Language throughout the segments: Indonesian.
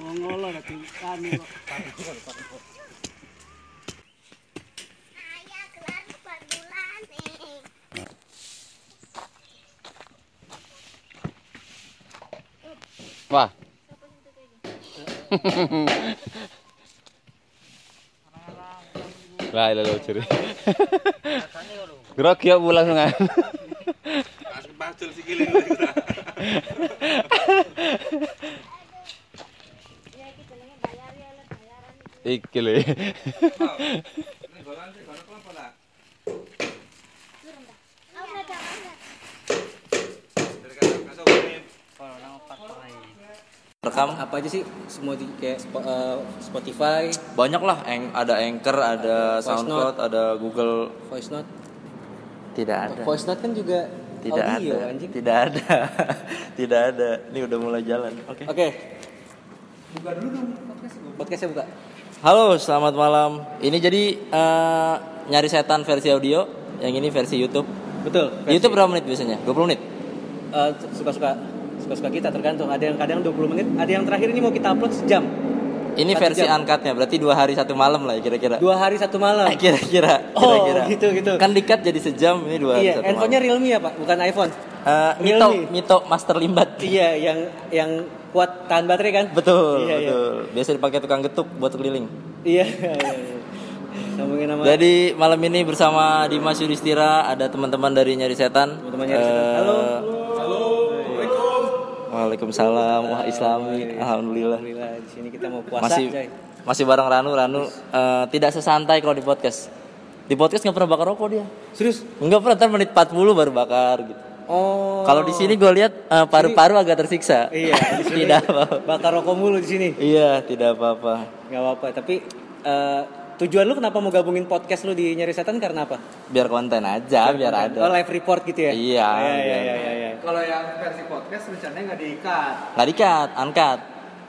Oh ngolo dati kami kok. Nih. Wah. Lah, lo curi. Grok ya pulang dengan. Langsung pacul sikile. Ya kita lagi bayar ya lah bayaran. Iki lho. Dapat. rekam apa aja sih semua di kayak eh, Spotify, banyak lah Eng- ada anchor ada Voice soundcloud ada google voice note. tidak ada Voice note kan juga tidak audio ada anjing. tidak ada tidak ada ini udah mulai jalan oke Oke. Buka dulu dong podcastnya buka. Halo selamat malam ini jadi eh, nyari setan versi audio yang ini versi YouTube Betul. Di YouTube berapa menit biasanya 20 menit Eh, suka-suka suka-suka kita tergantung. Ada yang kadang 20 menit, ada yang terakhir ini mau kita upload sejam. ini Satu versi jam. uncutnya berarti dua hari satu malam lah ya kira-kira Dua hari satu malam. kira-kira Oh, kira-kira gitu, gitu. kan dikat jadi sejam ini dua hari Iya, satu handphonenya malam Realme ya Pak, bukan iPhone. Eh, Mito. Mito Master Limbat Iya, yang yang kuat tahan baterai kan? betul Iya, iya. betul biasa dipakai tukang getuk buat keliling Iya, iya, iya. Sambungin nama Jadi malam ini bersama Dimas Yudhistira ada teman-teman dari Nyari Setan. teman-teman Nyari Setan. Eh, Halo. Waalaikumsalam. Wah Islami. Alhamdulillah. Alhamdulillah di sini kita mau puasa, Masih coy. masih bareng Ranu. Ranu eh, tidak sesantai kalau di podcast. Di podcast nggak pernah bakar rokok dia. Serius? Enggak pernah. Ntar menit 40 baru bakar gitu. Oh. Kalau di sini gue lihat eh, paru-paru agak tersiksa. Iya, di sini tidak apa. bakar rokok mulu di sini. Iya, tidak apa-apa. Gak apa-apa, tapi eh, tujuan lu kenapa mau gabungin podcast lu di Nyari Setan karena apa? Biar konten aja, biar ada. Oh, live report gitu ya? Iya, Iya, iya, biar- iya, iya, iya. Kalau yang versi podcast rencananya nggak diikat. Nggak dikat, uncut.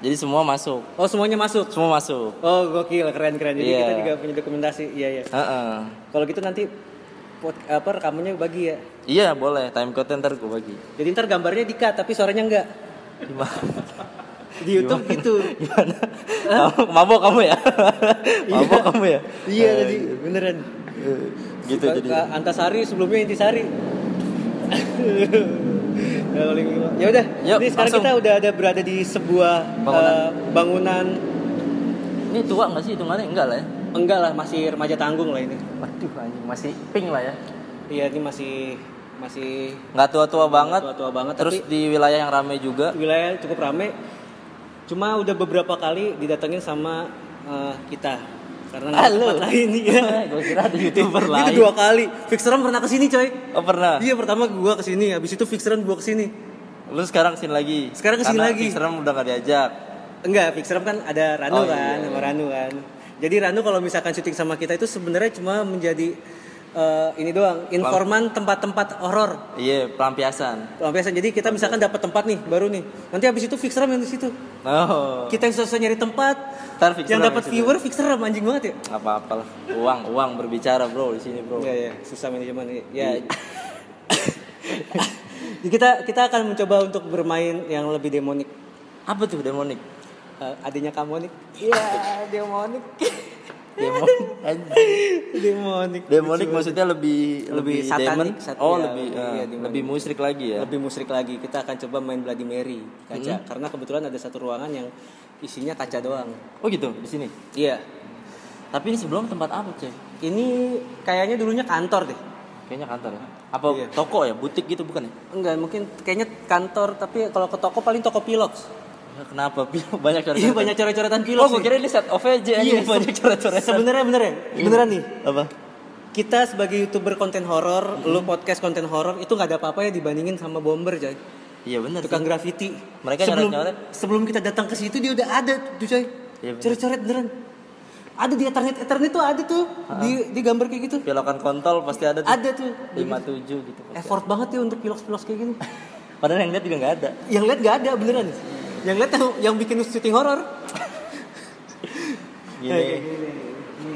Jadi semua masuk. Oh, semuanya masuk. Semua masuk. Oh, gokil, keren keren. Jadi Iya. kita juga punya dokumentasi. Iya, iya. Heeh. Kalau gitu nanti pod, apa rekamannya bagi ya. Iya boleh time code ntar gue bagi. Jadi ntar gambarnya di-cut tapi suaranya enggak. Gimana? Di YouTube gitu. Gimana? Mabok kamu ya? Mabok kamu ya? Iya tadi beneran. Eh, Gitu jadi. Antasari sebelumnya Intisari. ya ya udah. Jadi sekarang langsung. kita udah ada berada di sebuah Bangunan. eh, bangunan Ini tua nggak sih hitungannya? Enggak lah ya. Enggak lah masih remaja tanggung lah ini. Waduh anjing masih pink lah ya. Iya ini masih masih Nggak tua-tua banget. tua-tua banget Terus tapi di wilayah yang ramai juga. wilayah cukup rame. Cuma udah beberapa kali didatengin sama eh, kita karena nggak tempat lain ya. Gue kira ada youtuber Itu lain. dua kali. Fixeran pernah ke sini coy. Oh pernah. Iya pertama gua ke sini, habis itu Fixeran gua ke sini. Lu sekarang ke sini lagi. Sekarang ke sini Karena lagi. Fixeram udah nggak diajak. Enggak, Fixeram kan ada Ranu Oh, kan, iya. sama Ranu kan. Jadi Ranu kalau misalkan syuting sama kita itu sebenarnya cuma menjadi eh, ini doang, informan tempat-tempat horor. Iya pelampiasan. Biasa jadi kita misalkan dapat tempat nih baru nih. Nanti habis itu Fixeram yang di situ. Oh. Kita yang susah nyari tempat, Ntar yang dapat viewer Fixeram anjing banget ya. Nggak apa-apa lah. Uang uang berbicara bro di sini bro. Iya ya, susah manajemen ya. Jadi kita kita akan mencoba untuk bermain yang lebih demonik. Apa tuh demonik? Eh, adanya Kamonik. Iya, demonik. Demon. demonik. Demonik maksudnya lebih Lebih lebih satanik, demon. oh, iya, lebih iya, eh, demon. lebih musrik lagi ya. lebih musrik lagi. Kita akan coba main Bloody Mary kaca Hmm. karena kebetulan ada satu ruangan yang isinya kaca doang. Oh gitu di sini. Iya. Tapi ini sebelum tempat apa, Cek? Ini kayaknya dulunya kantor deh. Kayaknya kantor ya. Apa Iya. toko ya, butik gitu bukan ya? Enggak, mungkin kayaknya kantor tapi kalau ke toko paling toko pilox. Kenapa? banyak coret. Iya banyak coret-coretan pilox. Oh, gue kira ini set OVJ aja Iya, banyak coret-coretan. Sebenarnya bener ya? Beneran nih. apa? Kita sebagai youtuber konten horor, lu podcast konten horor itu nggak ada apa-apa ya dibandingin sama bomber coy. Iya benar. Tukang graffiti. Mereka sebelum nyoret-nyoret. sebelum kita datang ke situ dia udah ada tuh coy. Iya, bener. Coret-coret beneran. Ada di ethernet ethernet tuh ada tuh di di gambar kayak gitu. Pilokan kontol pasti ada tuh. Ada tuh. 57 gitu. Effort banget ya untuk pilox-pilox kayak gini. Padahal yang lihat juga nggak ada. Yang lihat nggak ada beneran. Yang lihat yang, yang bikin syuting horor. Gini.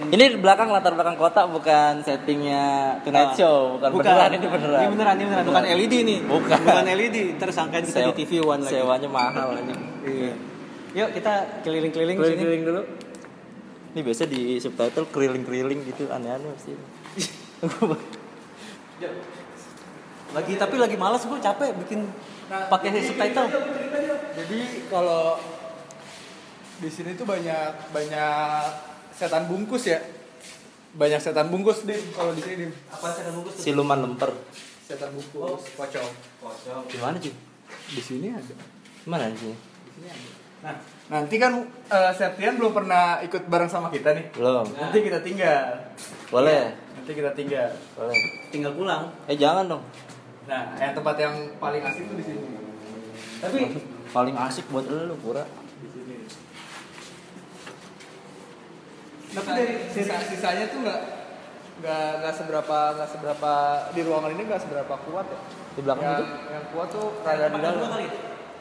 Ini di belakang latar belakang kota bukan settingnya Tonight Show, bukan, beneran ini beneran. Ini beneran, ini beneran. Bukan LED nih. Bukan. Bukan LED. Terus sangkain kita di Sew- TV One lagi. Sewanya mahal anjing. Iya. Yuk kita keliling-keliling sini. Keliling-keliling dulu. Ini biasa di subtitle keliling-keliling gitu aneh-aneh pasti. Lagi tapi lagi malas gue capek bikin pakai subtitle. Jadi kalau di sini tuh banyak banyak setan bungkus ya. Banyak setan bungkus dim kalau di sini dim. Apa saya bungkus? Siluman lemper. Setan bungkus, pocong. Di mana cuy? Di sini ada. Di mana di sini? Nah, nanti kan eh, Septian belum pernah ikut bareng sama kita nih. Belum. Nanti kita tinggal. Boleh. Nanti kita tinggal. Boleh. Tinggal pulang. Eh jangan dong. Nah, yang tempat yang paling asik tuh di sini. Tapi Paling asik buat lu pura. Di sini. Tapi dari sisa sisanya tuh nggak nggak nggak seberapa nggak seberapa di ruangan ini nggak seberapa kuat ya. Di belakang yang, itu? yang kuat tuh rada di dalam.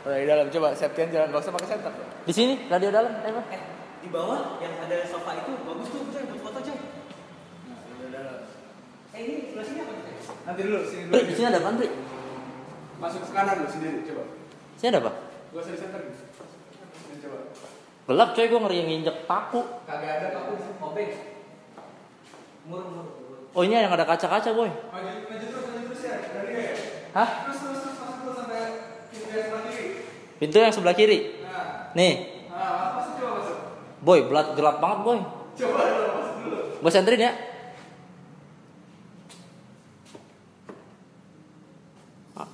Rada di dalam. Coba Septian jalan nggak usah pakai center. Di sini radio dalam. Eh, Pak. eh di bawah yang ada sofa itu bagus tuh coy buat foto coy. Eh ini sebelah sini apa? Nanti dulu sini dulu. Pri, di sini ada apa, Pri? Masuk ke kanan dulu sendiri coba. Sini ada apa? Gua di center. gitu. Sini coba. Gelap coy, gue ngeri yang nginjek paku. Kagak ada paku di sini. Obeng. Mur mur. Oh ini yang ada kaca-kaca boy. Maju maju terus maju terus ya. Dari ya. Hah? Terus terus terus masuk terus sampai pintu yang sebelah kiri. Pintu yang sebelah kiri. Nah, Nih, nah masuk coba masuk. boy, gelap, gelap banget boy. Coba dulu masuk dulu. Gue senterin ya. Ah.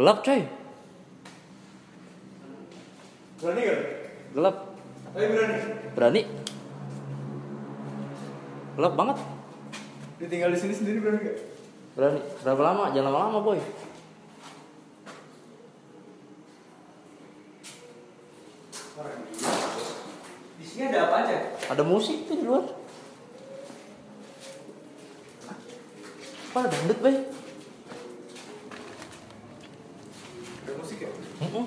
Gelap coy, Berani gak? gelap. Tapi berani. Berani. Gelap banget. Ditinggal di sini sendiri berani gak? Berani. Berapa lama? Jangan lama-lama boy. Di sini ada apa aja? Ada musik tuh di luar. Apa ada dangdut boy? Ada musik ya? Mm-mm.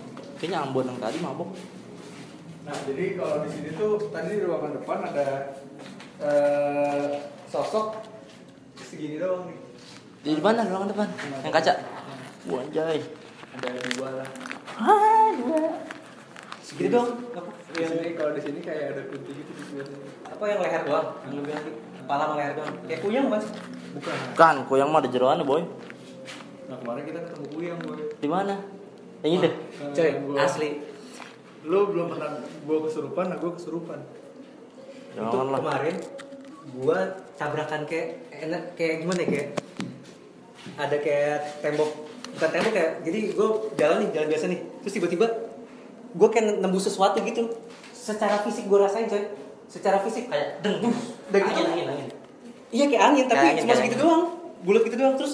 Kayaknya Ambon yang tadi mabok. Nah, jadi kalau di sini tuh tadi di ruangan depan ada eh, sosok segini doang nih. Di mana ruangan depan? Yang kaca. Wah, anjay. Ada dua lah. Ah, dua. Segini dong. Apa? Di sini kalau di sini kayak ada kunti gitu di sini. Apa yang leher doang? Yang lebih nanti kepala sama leher doang. Kayak kuyang mas. Bukan. Kan, kuyang mah ada jeroannya, boy. Nah, kemarin kita ketemu kuyang, boy. Di mana? Yang ini deh. Coy, Gua- asli. Lu belum pernah gua kesurupan, nah gua kesurupan. Itu Janganlah. kemarin gua tabrakan kayak enak kayak gimana ya kayak ada kayak tembok bukan tembok kayak jadi gua jalan nih jalan biasa nih terus tiba-tiba gua kayak nembus sesuatu gitu secara fisik gua rasain coy secara fisik Kayak deng, Dan angin, itu- angin, angin. iya kayak angin tapi Kayak angin, cuma segitu doang bulat gitu doang terus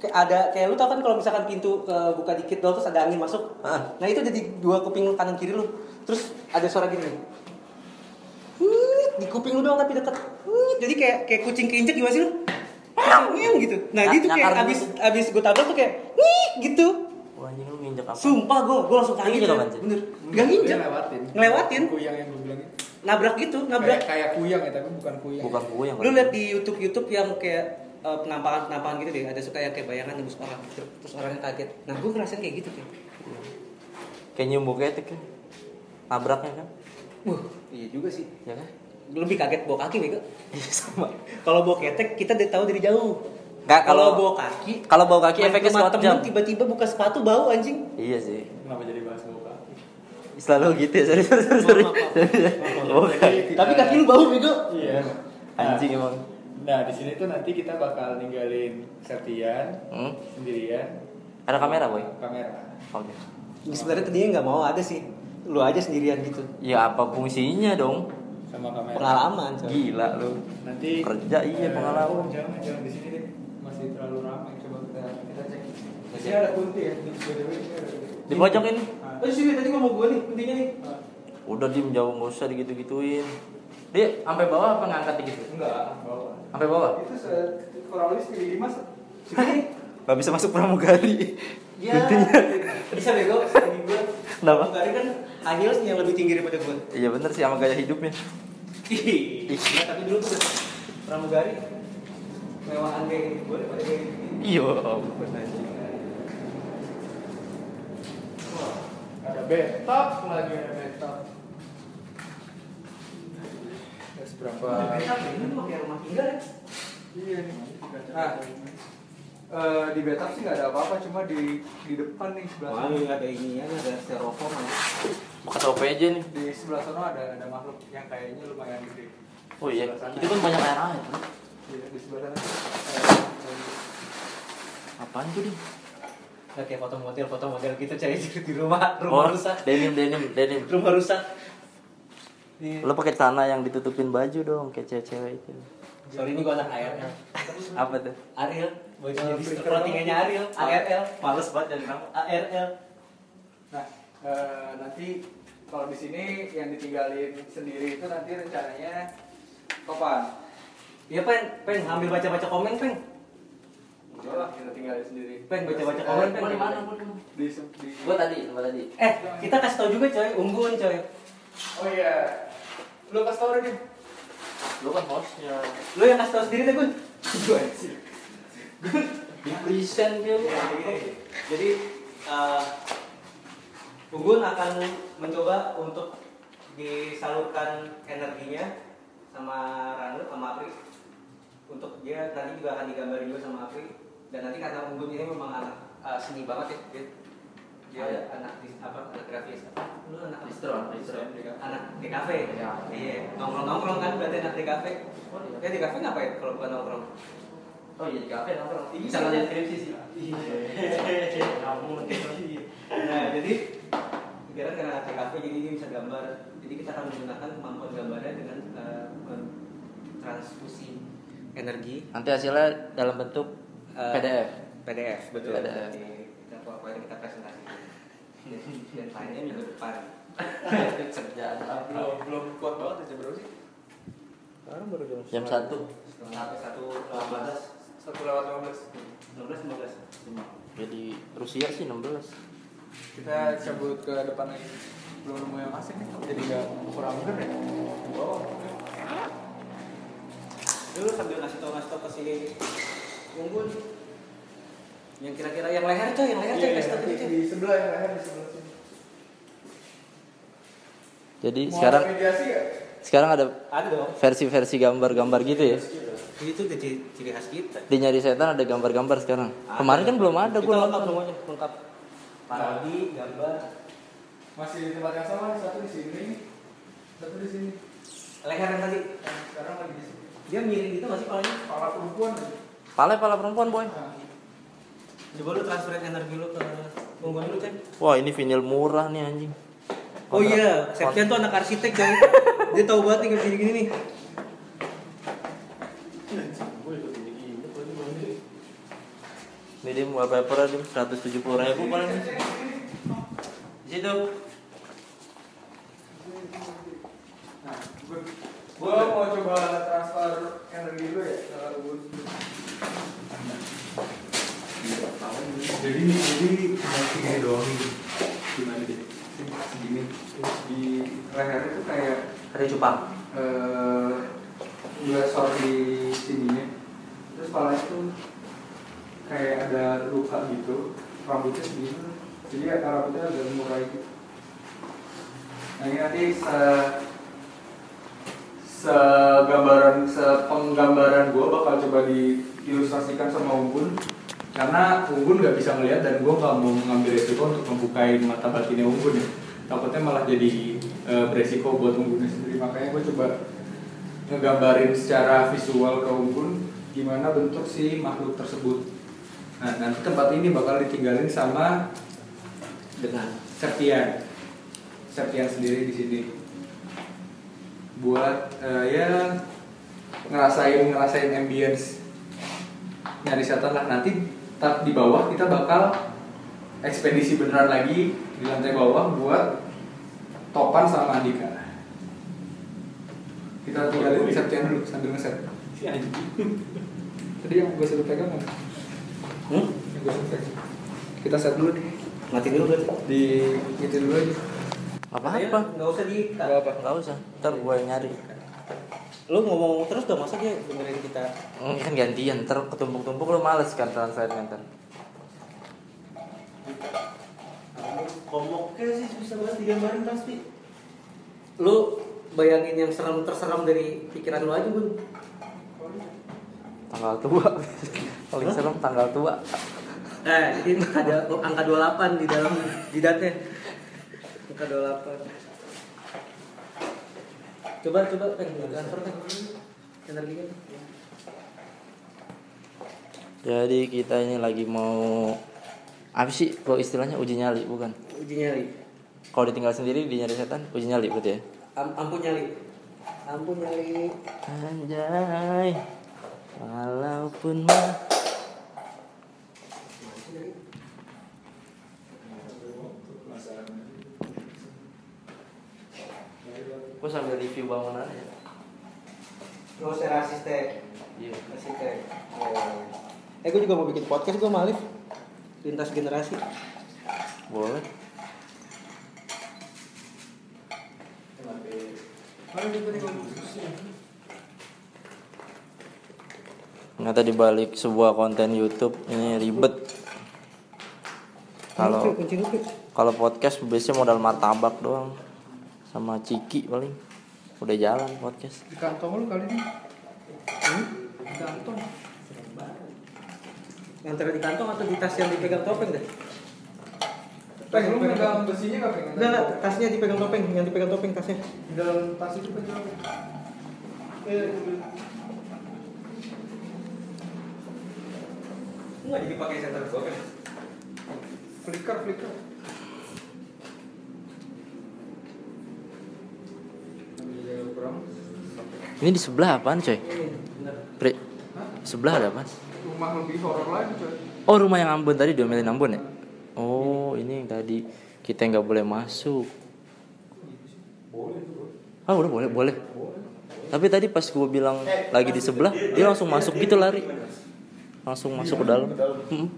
kayak ada kayak lu tau kan kalau misalkan pintu ke buka dikit doang terus ada angin masuk Ah. nah itu ada di dua kuping lu kanan kiri lu terus ada suara gini nih Huit, di kuping lu doang tapi deket Huit, jadi kayak kayak kucing keinjek gimana sih lu Meow gitu nah dia tuh kayak abis gitu. abis gue tabrak tuh kayak Huit, gitu Wah, anjing lu nginjek apa? sumpah gue gue langsung kaget sih? bener gak nginjek ngelewatin. ngelewatin Kuyang yang gua bilang itu. nabrak gitu Kayak, nabrak kayak kuyang ya, tapi bukan kuyang. Bukan kuyang. lu lihat di YouTube YouTube yang kayak eh, penampakan penampakan gitu deh ada suka yang kayak bayangan nembus orang gitu. terus orangnya kaget nah gue ngerasain kayak gitu kayak Kayak nyumbu ketek kan. Nabraknya kan. wah iya juga sih Ya kan? lebih kaget bawa kaki bego Iya sama. kalau bawa ketek kita udah tahu dari jauh Nggak, kalau kalau- bawa kaki Kalau bawa kaki efeknya sekejap. temen, tiba-tiba buka sepatu bau anjing Iya sih. Kenapa jadi bahas bau kaki? Selalu gitu ya, sorry, sorry, sorry. Bawa tapi kaki lu bau bego Iya. Anjing emang. Nah, di sini tuh nanti kita bakal ninggalin Septian Hmm? sendirian Ada kamera, boy. kamera. Oke. sebenarnya tadinya nggak mau ada sih lu aja sendirian gitu Ya apa fungsinya dong? sama kamera. pengalaman coy. Gila lu. Nanti Kerja, iya, eh, pengalaman. jangan jangan di sini deh. Masih terlalu ramai. Coba kita kita cek. Di sini ada kunti ya. Di. Di pojok ini. Ah. oh sini tadi gua mau gua nih intinya nih Udah dim jauh nggak usah digitu-gituin. Dia sampai bawah apa ngangkat gitu? Enggak, bawah. Sampai bawah. Itu se- kurang lebih segini lima. sini Gak bisa masuk pramugari. ya bisa bego Kenapa? Pramugari kan high heels yang lebih tinggi daripada gua Iya bener sih sama gaya hidupnya. Iya, tapi dulu tuh pramugari mewahan kayak gini gue daripada kayak gini. Iya. Wah, betap lagi ada betap Terus berapa ini mah kayak rumah tinggal ya iya nih nah eh, di betap sih nggak ada apa-apa cuma di di depan nih sebelah Wah, sana ada ininya, ada styrofoam ya. Bekas OPJ nih. di sebelah sana ada ada makhluk yang kayaknya lumayan gede Oh iya, itu kan banyak air air. Iya, di sebelah sana Apaan tuh nih? Nah, kayak foto model, foto model gitu cari di rumah, rumah Oh, rusak. denim, denim, denim. Rumah rusak. Nih. Lo pakai celana yang ditutupin baju dong, kayak cewek-cewek itu. Sorry ini gua anak ARL. Apa tuh? Ariel, baju Oh, jadi Twitter clothingannya Ariel, ARL. Males banget dari nama ARL. Nah, eh, nanti kalau di sini yang ditinggalin sendiri itu nanti rencananya kapan? Iya, Pen, Pen, ambil baca-baca komen, Pen. Udah lah, kita tinggalin sendiri. Pen, baca-baca Eh, komen, Pen. Gua di mana? Gua di Gua tadi, gua tadi. Eh, kita kasih tau juga coy, unggun coy. Oh iya. Lu kasih tau deh. Lo kan hostnya. Lu yang kasih tau sendiri deh, Gun. Gue sih. Di present dia. Jadi, eh, Unggun akan mencoba untuk disalurkan energinya sama Ranu sama Apri untuk dia nanti juga akan digambarin juga sama Apri dan nanti karena Unggun ini memang anak eh, seni banget ya dia, dia Iya. anak dis- apa anak grafis lu anak Distro, anak distro. anak DKV Iya. iya nongkrong nongkrong kan berarti anak DKV Oh, iya. ya DKV ngapain kalau bukan nongkrong Oh iya, di kafe nongkrong. Iya. Bisa ngeliat skripsi sih. Kamu Nah, jadi pikiran karena ada kafe jadi dia bisa gambar. Jadi kita akan menggunakan kemampuan gambarnya dengan eh, transfusi energi Nanti hasilnya dalam bentuk eh, PDF. PDF betul. PDF. Jadi kita pokoknya kita presentasi. Dan lainnya minggu depan. Kerjaan Belum belum kuat banget ya jam sih? Sekarang baru jam Jam satu. Sampai satu delapan belas, Satu lewat lima belas. enam belas, lima belas. Jadi Rusia sih 16. Kita cabut ke depan lagi. Belum nemu yang asik nih. Jadi nggak kurang bener ya. Dulu sambil ngasih tau ngasih tau ke si Unggun yang kira-kira yang leher coy, yang leher coy, kasih tau di, dulu, coy. di sebelah ya, leher di sebelah sini. Jadi Mau sekarang ada mediasi nggak? sekarang ada Ada dong. versi-versi gambar-gambar gitu ya. Itu udah ciri, ciri khas kita. Di nyari setan ada gambar-gambar sekarang. Kemarin kan belum ada Kita gua lengkap semuanya, lengkap. Parodi, gambar, Masih di tempat yang sama satu di sini, satu di sini. leher yang tadi. Yang sekarang lagi di sini. Dia miring gitu masih palanya. Kepala perempuan. Pala pala perempuan boy. Nah, Coba lu transferin energi lu ke Unggun dulu, Cen. Wah ini vinil murah nih anjing. Oh iya, Septian tuh anak arsitek coy. Dia tahu banget nih kayak gini-gini nih. Ini dia wallpaper aja 170 ribu paling. Di situ. Nah, gue, gue mau coba transfer energi dulu ya ke Ubun. Jadi jadi cuma segini doang gitu. Gimana deh? Segini. Terus di leher itu kayak Ada cupang. eh dua sor di sininya. Terus kepala itu kayak ada luka gitu. Rambutnya segini. Jadi ya, rambutnya agak murai gitu. Nah ini nanti se segambaran sepenggambaran gue bakal coba diilustrasikan sama Unggun karena Unggun nggak bisa ngelihat dan gue nggak mau mengambil resiko untuk membukain mata batinnya Unggun ya. Takutnya malah jadi e, beresiko buat Unggunnya sendiri. Makanya gue coba ngegambarin secara visual ke Unggun gimana bentuk si makhluk tersebut. Nah nanti tempat ini bakal ditinggalin sama Dengan Septian Septian sendiri di sini. Buat eh, ya ngerasain ngerasain ambience nyari setan lah. Nanti di bawah kita bakal ekspedisi beneran lagi di lantai bawah buat Topan sama Andika kita tinggalin di Septian dulu sambil ngeset tadi yang gue suruh pegang mana? Hmm? yang gue suruh pegang kita set dulu nih Mati dulu berarti. di itu dulu aja Apa-apa. Enggak usah di Nggak apa Enggak usah. Ntar gue yang nyari. Lu ngomong terus dong masa dia dengerin kita. Hmm, kan gantian. Ntar ketumpuk-tumpuk lu males kan transfernya ntar. Komoknya sih bisa banget digambarin pasti lu bayangin yang seram terseram dari pikiran lu aja bun Tanggal tua. Paling serem tanggal tua. eh ini ada angka 28 di dalam jidatnya angka 28 coba coba kan transfer kan kan Jadi kita ini lagi mau apa sih kalau istilahnya uji nyali bukan? uji nyali Kalau ditinggal sendiri di nyari setan uji nyali berarti ya? Am- ampun nyali ampun nyali Anjay. Walaupun mah Gue sambil review bangunan ya. Gak usah rasis teh Iya. Rasis teh Oh. Eh gue juga mau bikin podcast gue malif Lintas generasi Boleh. Ternyata dibalik sebuah konten YouTube ini ribet. Kalau kalau podcast biasanya modal martabak doang sama ciki paling udah jalan podcast. Di kantong lu kali ini. Hmm? Di kantong. Antara di kantong atau di tas yang dipegang topeng deh Peng, lu megang besinya gak pengen? Enggak, enggak, tasnya dipegang topeng, yang dipegang topeng tasnya Di dalam tas itu jauh. Eh, Enggak jadi pakai center gua kan flicker, flicker. Ini di sebelah apaan coy? Bener Pri, sebelah ada apa? Rumah lebih horor lagi coy. Oh rumah yang Ambon tadi diomelin Ambon ya? Oh ini yang tadi kita nggak boleh masuk. Ah udah boleh boleh. Tapi tadi pas gue bilang lagi di sebelah, dia langsung masuk gitu lari, langsung masuk ke dalam. Hmm.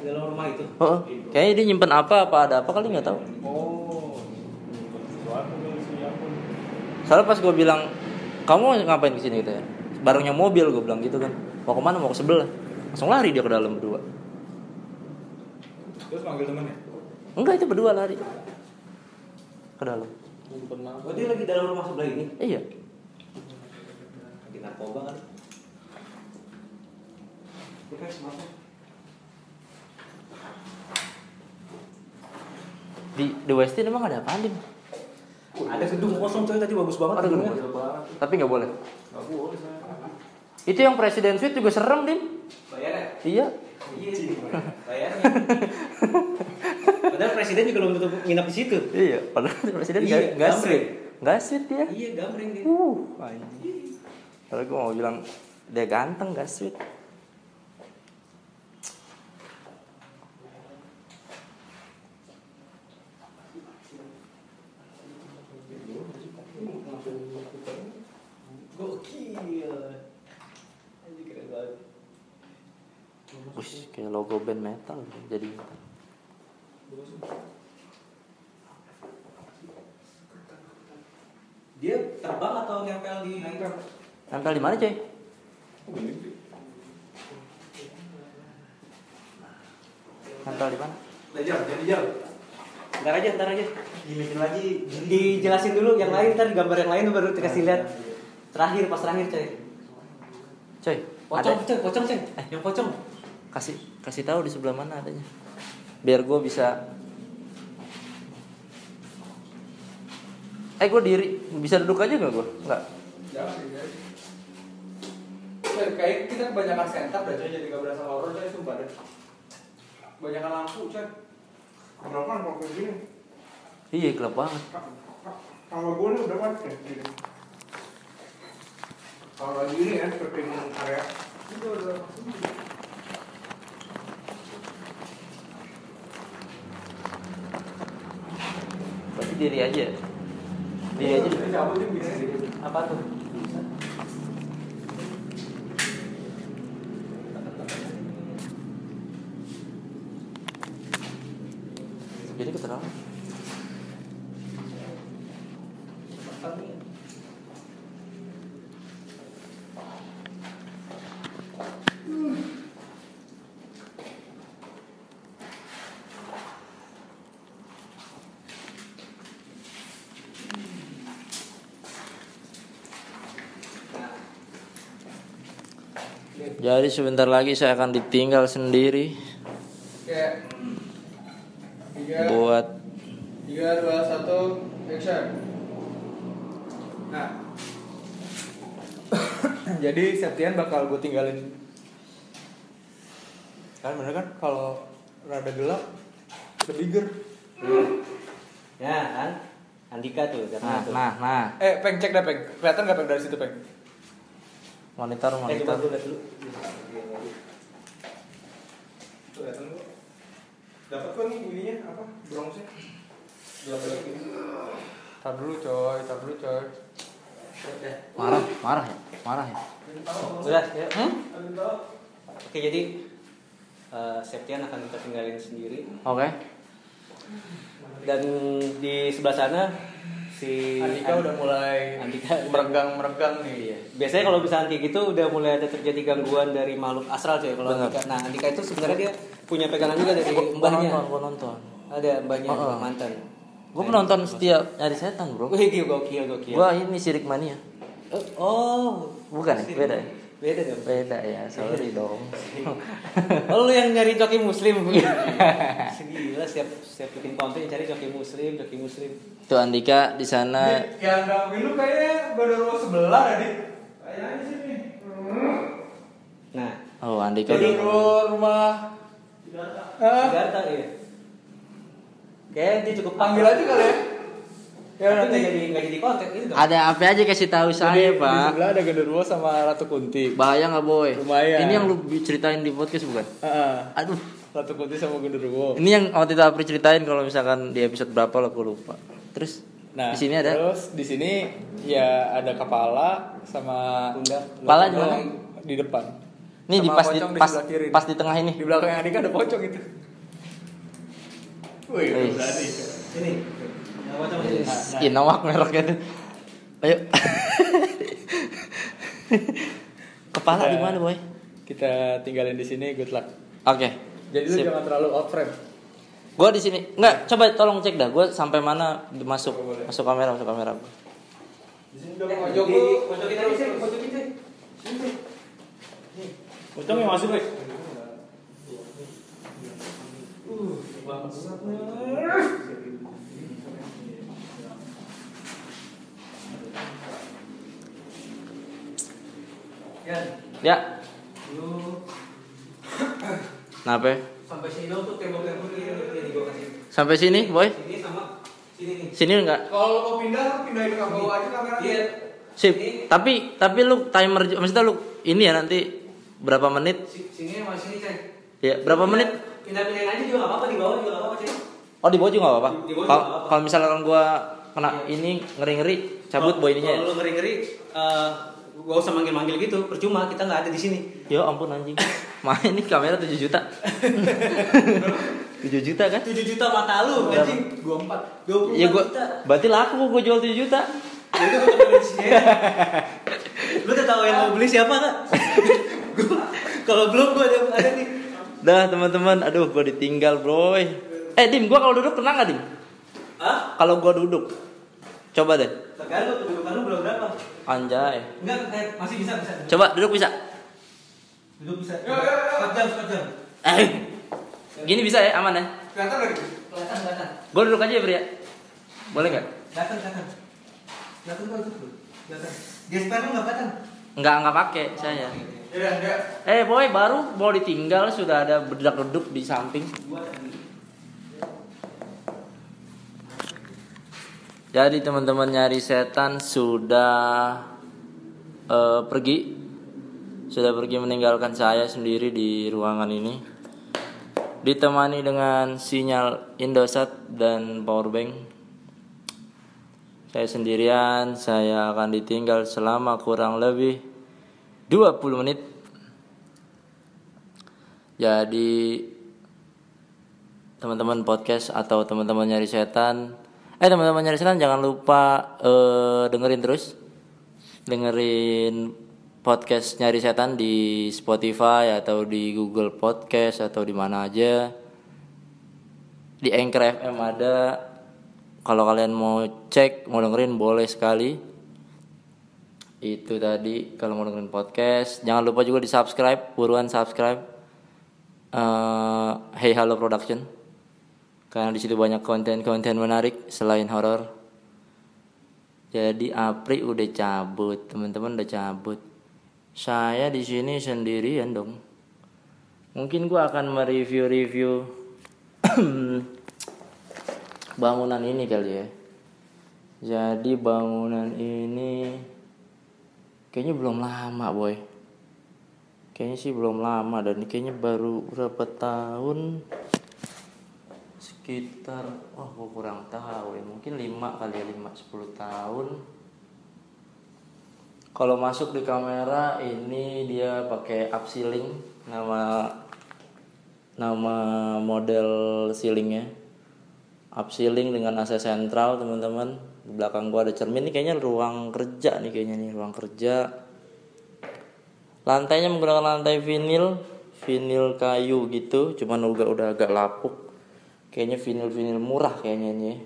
Di dalam rumah itu Oh, kayaknya dia nyimpen apa apa ada apa kali nggak tahu. Oh. Soalnya pas gue bilang kamu ngapain di sini gitu ya? Barengnya mobil gue bilang gitu kan. Mau ke mana? Mau ke sebelah. Langsung lari dia ke dalam berdua. Terus manggil temennya? Enggak itu berdua lari ke dalam. Oh dia lagi dalam rumah sebelah ini Iya. Lagi narkoba kan Oke, maaf Di di Westin emang ada apa Dim? Ada gedung kosong coy tadi bagus banget Ada gedung kosong. Tapi nggak boleh. Gak boleh saya. Itu yang Presiden Suite juga serem Dim. Bayar ya? Iya. Iya Padahal presiden juga belum tentu nginap di situ Iya. Padahal Presiden Iya, nggak nggak gambreng. suite. Nggak suite dia. Iya gambreng dia Uh, anjing. Kalau gue mau bilang dia ganteng gak sweet. Gokil Anjir keren banget Ush, kayak logo band metal jadi Dia terbang atau nempel di nempel di mana coy? Nempel di mana? Lejar, jadi jam. Ntar aja, ntar aja. Gilirin lagi Dijelasin dulu yang lain, ntar gambar yang lain baru dikasih lihat. Terakhir, pas terakhir coy. Coy, Pocong, ada? coy, pocong coy. Yang pocong. Kasih kasih tahu di sebelah mana adanya. Biar gue bisa Eh gue diri bisa duduk aja gak gue? Coy, Kayak kita kebanyakan setup dah jadi gak berasa horor coy, sumpah deh. Kebanyakan lampu coy. Kan kalau kayak gini? Iya gelap banget. Ka- ka- Kalau gue nih udah mati ya, gini. Kalau lagi ini ya, seperti area. Itu udah. Diri aja. Diri aja. Apa tuh? Jadi keterang. Jadi sebentar lagi saya akan ditinggal sendiri Oke. Tiga, buat tiga, dua, satu, action. Nah, jadi Septian bakal gue tinggalin. Kan bener kan kalau rada gelap lebih ger. Ya kan? Andika tuh nah karena tuh. nah nah Eh, peng cek dah peng. Kelihatan nggak peng dari situ peng? Monitor Eh, monitor. dulu. Kelihatan gua. Dapat kok nih ininya apa? Tar dulu coy, tar dulu coy. Marah marah ya marah ya. Udah, ya. Hmm? Oke, jadi eh, Septian akan kita tinggalin sendiri Oke. dan di sebelah sana si Andika udah mulai Andika meregang-meregang nih. Biasanya kalau misalnya kayak gitu udah mulai ada terjadi gangguan dari makhluk astral cuy kalau. Andika. Nah, Andika itu sebenarnya dia punya pegangan juga dari Gua mbahnya. nonton, gua nonton. Ada mbahnya Oh, oh. mantan. Gue penonton setiap nyari setan bro. Wih, gokil, gokil, gokil. Gua ini sirik mania. Oh, Bukan ya? Beda ya? Beda dong. Beda ya, sorry dong. Oh, lu yang nyari joki muslim. Gila, siap siap bikin konten cari joki muslim, joki muslim. Tuh Andika di sana. Yang gangguin lu kayaknya gondorwo sebelah tadi. Kayaknya sini. Nah, Oh Andika Jadi-. Gondorwo rumah. Ah, Jakarta ya. Kayak dia cukup ambil aja kali ya. Ya Tapi nanti nggak jadi nggak jadi konten itu. Ada apa aja kasih tahu Jadi, saya Di pak. sebelah ada gondorwo sama Ratu Kunti. Bahaya nggak boy? Lumayan. Ini yang lu ceritain di podcast bukan? Heeh. Aduh. Ratu Kunti sama gondorwo. Ini yang waktu itu Apri ceritain kalau misalkan di episode berapa lo aku lupa. Terus Nah, di sini ada Terus di sini ya ada kepala sama Pundak. Kepala di mana? di depan. Nih di pas di, di pas kiri. pas di tengah ini. Di belakang Andika ada pocong itu. Wih, berani. Ini. Yang macam ini. Ih, nawak mereknya tuh. Ayo. Kepala di mana boy? Kita tinggalin di sini, good luck. Oke. Jadi lu Sip. jangan terlalu out frame. Gua di sini. Enggak, coba tolong cek dah. Gua sampai mana masuk masuk kamera, masuk kamera. Di sini pojokin pojokin sih. Pocong yang masuk. Ya, Ya. lu Kenapa? sampai sini dong tuh tembok-tembok ini yang di gua kasih. Sampai sini, boy? Sini sama sini. Sini enggak? Kalau lu mau pindah, pindahin ke bawah aja kameranya. Iya. Sip. Tapi tapi lu timer maksudnya lu ini ya nanti berapa menit? Si- Sini sama sini, Cek. Ya, berapa menit? Pindah-pindahin aja juga enggak apa-apa di bawah juga enggak apa-apa, Cek. Oh, di bawah juga enggak apa-apa. Kalau kalau misalkan gua kena ini ngeri-ngeri cabut boy ininya. ya? Kalau lu ngeri-ngeri eh gua usah manggil-manggil gitu, percuma kita nggak ada di sini. Ya ampun anjing. Main ini kamera 7 juta. 7 juta kan? 7 juta mata lu, anjing. 24. 24 Ya gua juta. berarti laku gua jual 7 juta. Ya udah gua temenin di sini. Lu udah tahu yang mau beli siapa enggak? Kalau belum gua ada ada nih. Dah teman-teman, aduh gua ditinggal, Bro. Eh, Dim, gua kalau duduk tenang gak, Dim? Hah? Kalau gua duduk. Coba deh. Tergantung kedudukan lu belum berapa. Anjay. Enggak, eh, masih bisa bisa. Coba duduk bisa. Duduk bisa. Yo, yo, yo. Sekejam, sekejam. Eh. Gini bisa ya, aman ya? Kelihatan lagi. Kelihatan, kelihatan. Gua duduk aja ya, ya. Boleh nggak? Kelihatan, kelihatan. Kelihatan kok itu. Kelihatan. Gesper lu enggak kelihatan. Nggak nggak pakai saya. Ya, ya. Eh boy, baru mau ditinggal sudah ada berdak duduk di samping. Jadi teman-teman nyari setan sudah eh, pergi, sudah pergi meninggalkan saya sendiri di ruangan ini. Ditemani dengan sinyal Indosat dan powerbank. Saya sendirian, saya akan ditinggal selama kurang lebih 20 menit. Jadi teman-teman podcast atau teman-teman nyari setan eh teman-teman nyari setan jangan lupa eh, dengerin terus dengerin podcast nyari setan di Spotify atau di Google Podcast atau di mana aja. Di Anchor FM ada. Kalau kalian mau cek mau dengerin boleh sekali. Itu tadi kalau mau dengerin podcast. Jangan lupa juga di subscribe buruan subscribe. Eh, Hey Halo Production. Karena di situ banyak konten-konten menarik selain horor. Jadi Apri udah cabut teman-teman udah cabut saya di sini sendirian dong. Mungkin gua akan mereview-review bangunan ini kali ya. Jadi bangunan ini kayaknya belum lama boy. Kayaknya sih belum lama dan kayaknya baru berapa tahun? Sekitar wah gua kurang tahu ya. Mungkin 5 kali ya 5 10 tahun kalau masuk di kamera ini dia pakai up ceiling nama nama model ceilingnya up ceiling dengan AC sentral teman-teman. Di belakang gua ada cermin. Ini kayaknya ruang kerja nih kayaknya nih ruang kerja. Lantainya menggunakan lantai vinil vinil kayu gitu. Cuman udah udah agak lapuk. Kayaknya vinil vinil murah kayaknya ya.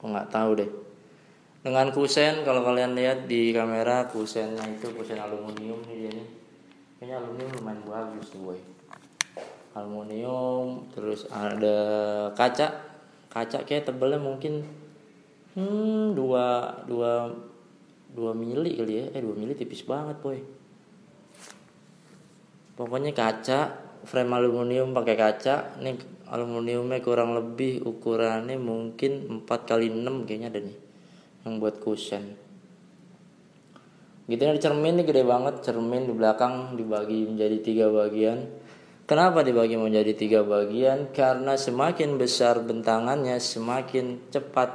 Gua nggak tahu deh dengan kusen kalau kalian lihat di kamera kusennya itu kusen aluminium nih dia nih kayaknya aluminium lumayan bagus tuh boy. Aluminium terus ada kaca. Kaca kayak tebelnya mungkin hmm dua dua dua mili kali ya. Eh dua mili tipis banget boy. Pokoknya kaca frame aluminium pakai kaca. Nih aluminiumnya kurang lebih ukurannya mungkin 4 kali 6 kayaknya ada nih yang buat cushion. Gitu ada cermin nih gede banget cermin di belakang dibagi menjadi tiga bagian. Kenapa dibagi menjadi tiga bagian? Karena semakin besar bentangannya semakin cepat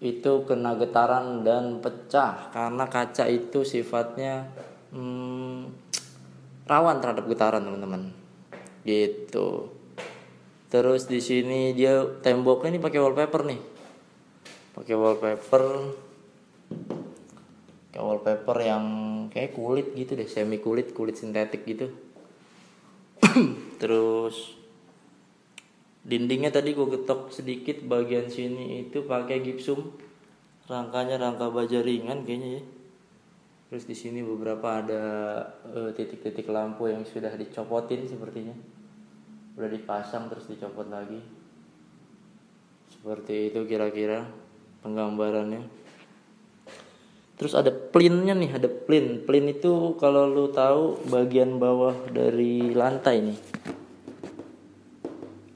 itu kena getaran dan pecah. Karena kaca itu sifatnya hmm, rawan terhadap getaran teman-teman. Gitu. Terus di sini dia temboknya ini pakai wallpaper nih pakai wallpaper. Kayak wallpaper yang kayak kulit gitu deh semi kulit kulit sintetik gitu. Terus dindingnya tadi gue getok sedikit bagian sini itu pakai gipsum. Rangkanya rangka baja ringan kayaknya ya. Terus di sini beberapa ada eh, titik-titik lampu yang sudah dicopotin sepertinya. Udah dipasang terus dicopot lagi. Seperti itu kira-kira penggambarannya. Terus ada plinnya nih ada plin. Plin itu kalau lu tahu bagian bawah dari lantai nih.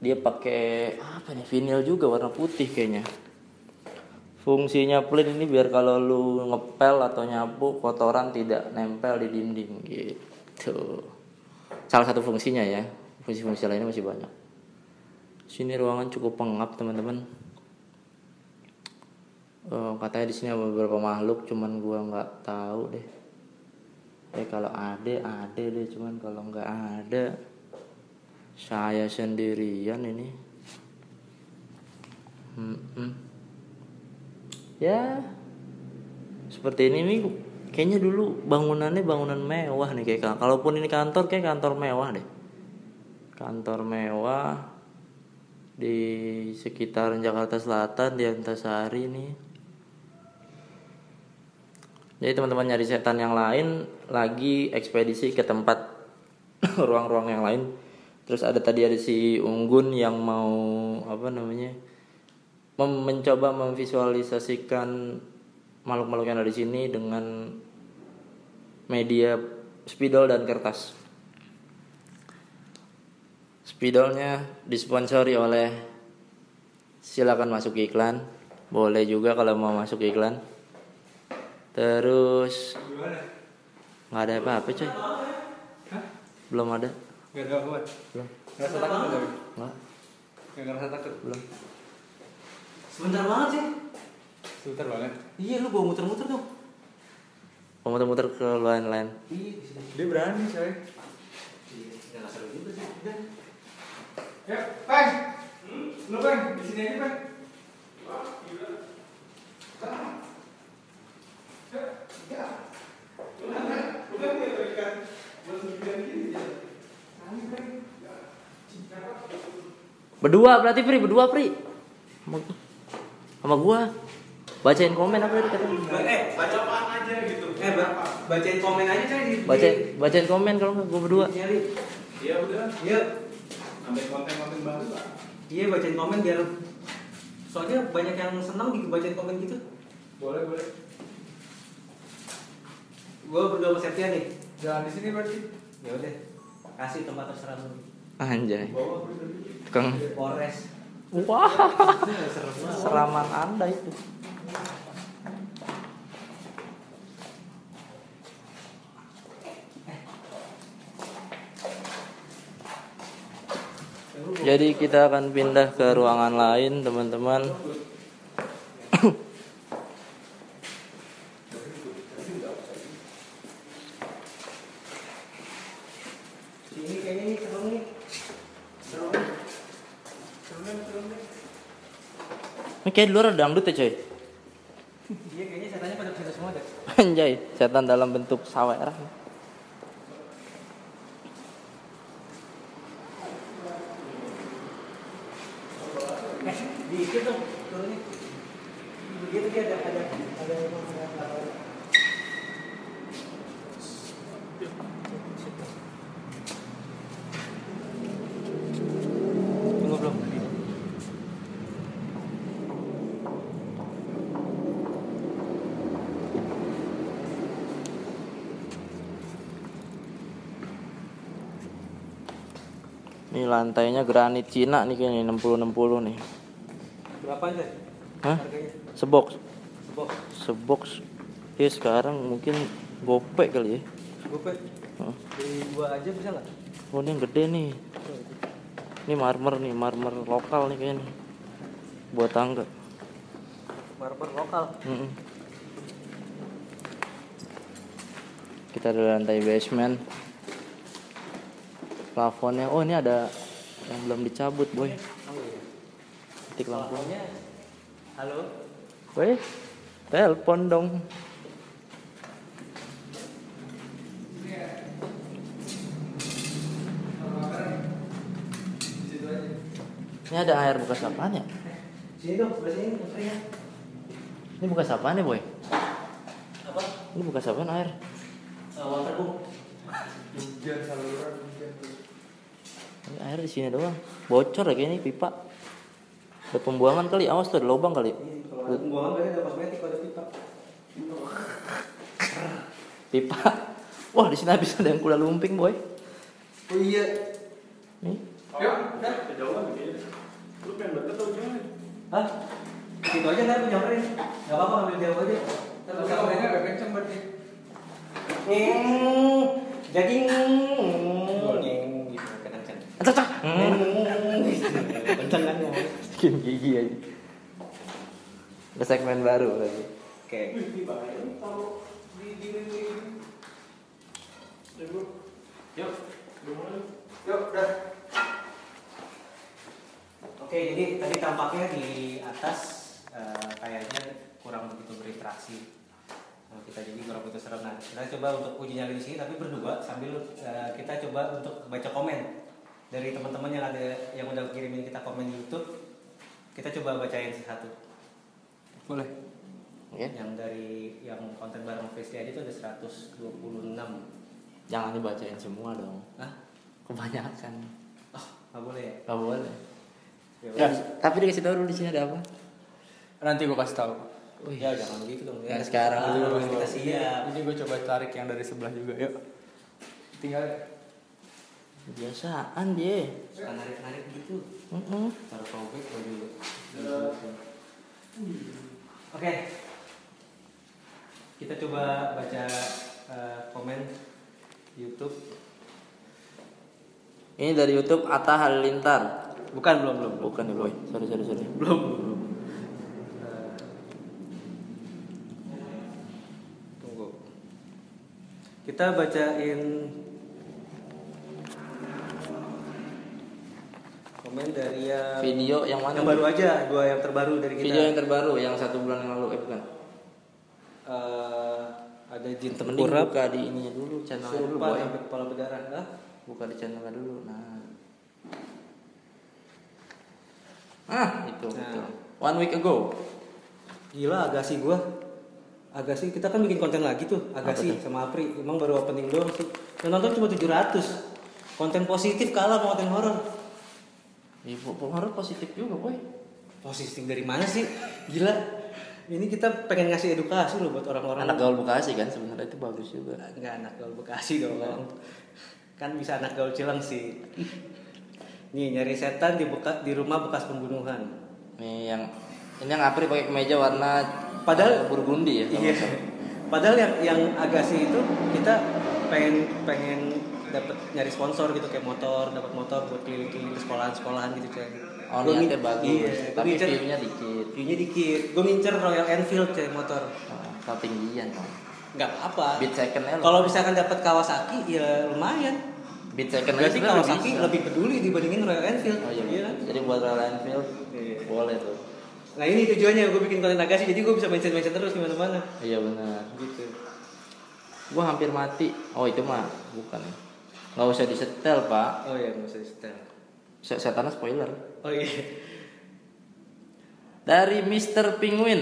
Dia pakai apa nih? Vinil juga warna putih kayaknya. Fungsinya plin ini biar kalau lu ngepel atau nyapu kotoran tidak nempel di dinding gitu. Salah satu fungsinya ya. Fungsi-fungsi lainnya masih banyak. Sini ruangan cukup pengap teman-teman Eh, katanya di sini ada beberapa makhluk cuman gua nggak tahu deh. Eh kalau ada ada deh cuman kalau nggak ada saya sendirian ini. Mm-mm. ya seperti ini nih kayaknya dulu bangunannya bangunan mewah nih kayak ka- kalaupun ini kantor kayak kantor mewah deh. Kantor mewah di sekitar Jakarta Selatan di Antasari nih jadi teman-teman nyari setan yang lain lagi ekspedisi ke tempat ruang-ruang yang lain. Terus ada tadi ada si Unggun yang mau apa namanya? mem- mencoba memvisualisasikan makhluk-makhluk yang ada di sini dengan media spidol dan kertas. Spidolnya disponsori oleh silakan masuk iklan. Boleh juga kalau mau masuk iklan. Terus nggak ada apa-apa coy. Belum ada. Gak ada apa Belum. Ngerasa takut gak tapi? Nggak. Gak ngerasa takut? Belum. Sebentar banget sih. Sebentar banget Iya lu bawa muter-muter dong. Mau muter-muter ke lain-lain. Iya, di sini. Dia berani coy Iya, nggak seru juga sih. Ya, Peng Lu Peng, di sini aja Peng Berdua berarti Pri, berdua Pri. Sama, sama gua. Bacain komen apa tadi katanya? Eh, baca apaan aja gitu. Eh, ba- bacain komen aja coy di. Bacain bacain komen kalau nggak gue berdua. Nyari. Iya udah. Iya. Ambil konten-konten baru lah. Iya, bacain komen biar soalnya banyak yang senang di bacain komen gitu. Boleh boleh. Gue berdua sama Septia nih. Jangan di sini berarti. Ya udah. Kasih tempat terserah lu. Anjay. Bawa aku dari Tukang. Polres. Wah, seraman anda itu. Jadi kita akan pindah ke ruangan lain, teman-teman. Ini kayaknya nih serem nih. Serem. Serem nih, serem nih. Ini kayak di luar ada dangdut ya, coy. Iya, kayaknya setannya pada semua deh. Anjay, setan dalam bentuk sawerah. Eh, dikit dong turunnya. Begitu dia ada ada ada Ini lantainya granit Cina nih kayaknya 60-60 nih. Berapa aja? Hah? Harganya? Sebox. Box. Sebox. Ya sekarang mungkin gopek kali ya. Gope. Heeh. Beli dua aja bisa nggak? Oh ini yang gede nih. Ini marmer nih, marmer lokal nih kayaknya. Buat tangga. Marmer lokal. Mm-mm. Kita ada lantai basement. Plafonnya, oh ini ada yang belum dicabut boy. Oh iya. Titik lampu. Lampunya. Halo. Weh, telepon dong. Ini ada air bekas apaan ya? Sini dong, sebelah sini antrinya. Ini bekas apaan ya boy? Apa? Ini bekas apaan air? Uh, waterboom. Hujan saluran. Ini air di sini doang. Bocor ya kayaknya pipa. Ada pembuangan kali, awas tuh ada lubang kali. Ini kalau ada pembuangan berarti ada kosmetik ada pipa. Pipa. Wah di sini habis ada yang kuda lumping boy. Oh iya. Nih. Yuk, udah kejauhan kayaknya. Lu pengen banget atau gimana? Hah? Situ aja ntar nyamperin. Gak apa-apa ambil jauh aja. Bisa suaranya agak kenceng berarti. Ngeng, Jaging. Ngeng, gitu gitu. Kenceng kan. Bikin gigi aja. Ada segmen baru lagi. Oke. Yuk, yuk, udah. Oke, jadi tadi tampaknya di atas eh, kayaknya kurang begitu berinteraksi. Kita jadi kurang begitu serem. Nah, kita coba untuk uji nyali di sini, tapi berdua sambil eh, kita coba untuk baca komen dari teman-teman yang ada yang udah kirimin kita komen di YouTube. Kita coba bacain satu. Boleh. Oke. Yang dari yang konten bareng Festi aja itu ada 126. Jangan dibacain semua dong. Hah? Kebanyakan. Oh, nggak boleh ya? Gak boleh. Ya, Ya, tapi dikasih tahu dulu di sini ada apa. Nanti gua kasih tahu. Wih. Ya jangan begitu dong. Ya, sekarang Ah, dulu. kita siap. Ini gua coba tarik yang dari sebelah juga. Yuk. Tinggal Biasaan dia. Suka narik-narik gitu. Taruh topik baju. Oke. Kita coba baca eh, komen YouTube. Ini dari YouTube Atta Halilintar. Bukan belum belum belum. Bukan ya boy. Sorry sorry sorry. Belum belum. Eh, tunggu. Kita bacain komen dari yang Video yang mana? yang baru aja, dua yang terbaru dari kita. Video yang terbaru yang satu bulan yang lalu eh bukan. Eh, ada jin tengkurap, buka di ininya dulu channelnya dulu boy. sampai kepala berdarah. Hah? Buka di channelnya dulu. Nah. Ah, itu Nah. itu. One week ago. Gila Agasi gua. Agasi kita kan bikin konten lagi tuh, Agasi sama Apri. Emang baru opening doang sih. Yang nonton cuma 700. Konten positif kalah sama konten horor. Ibu pengaruh positif juga boy. Positif dari mana sih? Gila. Ini kita pengen ngasih edukasi loh buat orang-orang. Anak gaul Bekasi kan sebenarnya itu bagus juga. Enggak anak gaul Bekasi dong. Kan bisa anak gaul Cilang sih. Nih nyari setan di beka, di rumah bekas pembunuhan. Nih yang ini yang Apri pakai kemeja warna Padahal- burgundi ya. Iya. Padahal yang yang Agasi itu kita pengen pengen dapat nyari sponsor gitu kayak motor, dapat motor buat keliling-keliling ke sekolahan-sekolahan gitu coy. Oh Gua niatnya ngin- bagus, Iya, tapi ngincer- view-nya dikit. view-nya dikit. Gue ngincer Royal Enfield coy motor. Oh, ketinggian dong. Nggak apa. Beat secondnya. Kalau misalkan dapat Kawasaki ya lumayan. Beat second Berarti Kawasaki bisa. lebih peduli dibandingin Royal Enfield. Oh iya, kan? Jadi buat Royal Enfield Iya. boleh tuh. Nah ini tujuannya gue bikin konten Agasi jadi gue bisa mention-mention terus di mana-mana. Iya benar. Gitu. Gua hampir mati. Oh itu mah bukan Nggak usah disetel pak. Oh iya nggak usah setel. Se- Setannya spoiler. Oh iya. Dari Mr. Penguin.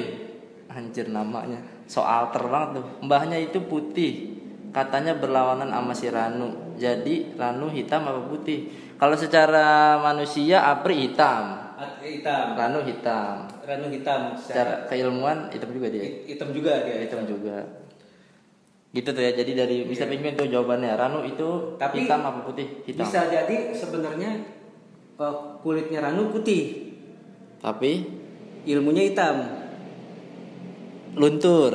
Anjir namanya. Soal alter banget tuh. Mbahnya itu putih. Katanya berlawanan sama si Ranu. Jadi Ranu hitam apa putih? Kalau secara manusia Apri hitam. Hitam. Ranu hitam. Ranu hitam. Secara keilmuan hitam juga dia. Hit- hitam juga dia. Hitam juga. Gitu tuh ya. Jadi dari Mr. Penguin tuh jawabannya. Ranu itu Tapi hitam apa putih? Hitam. Bisa jadi sebenarnya eh, kulitnya Ranu putih, Tapi ilmunya hitam. luntur.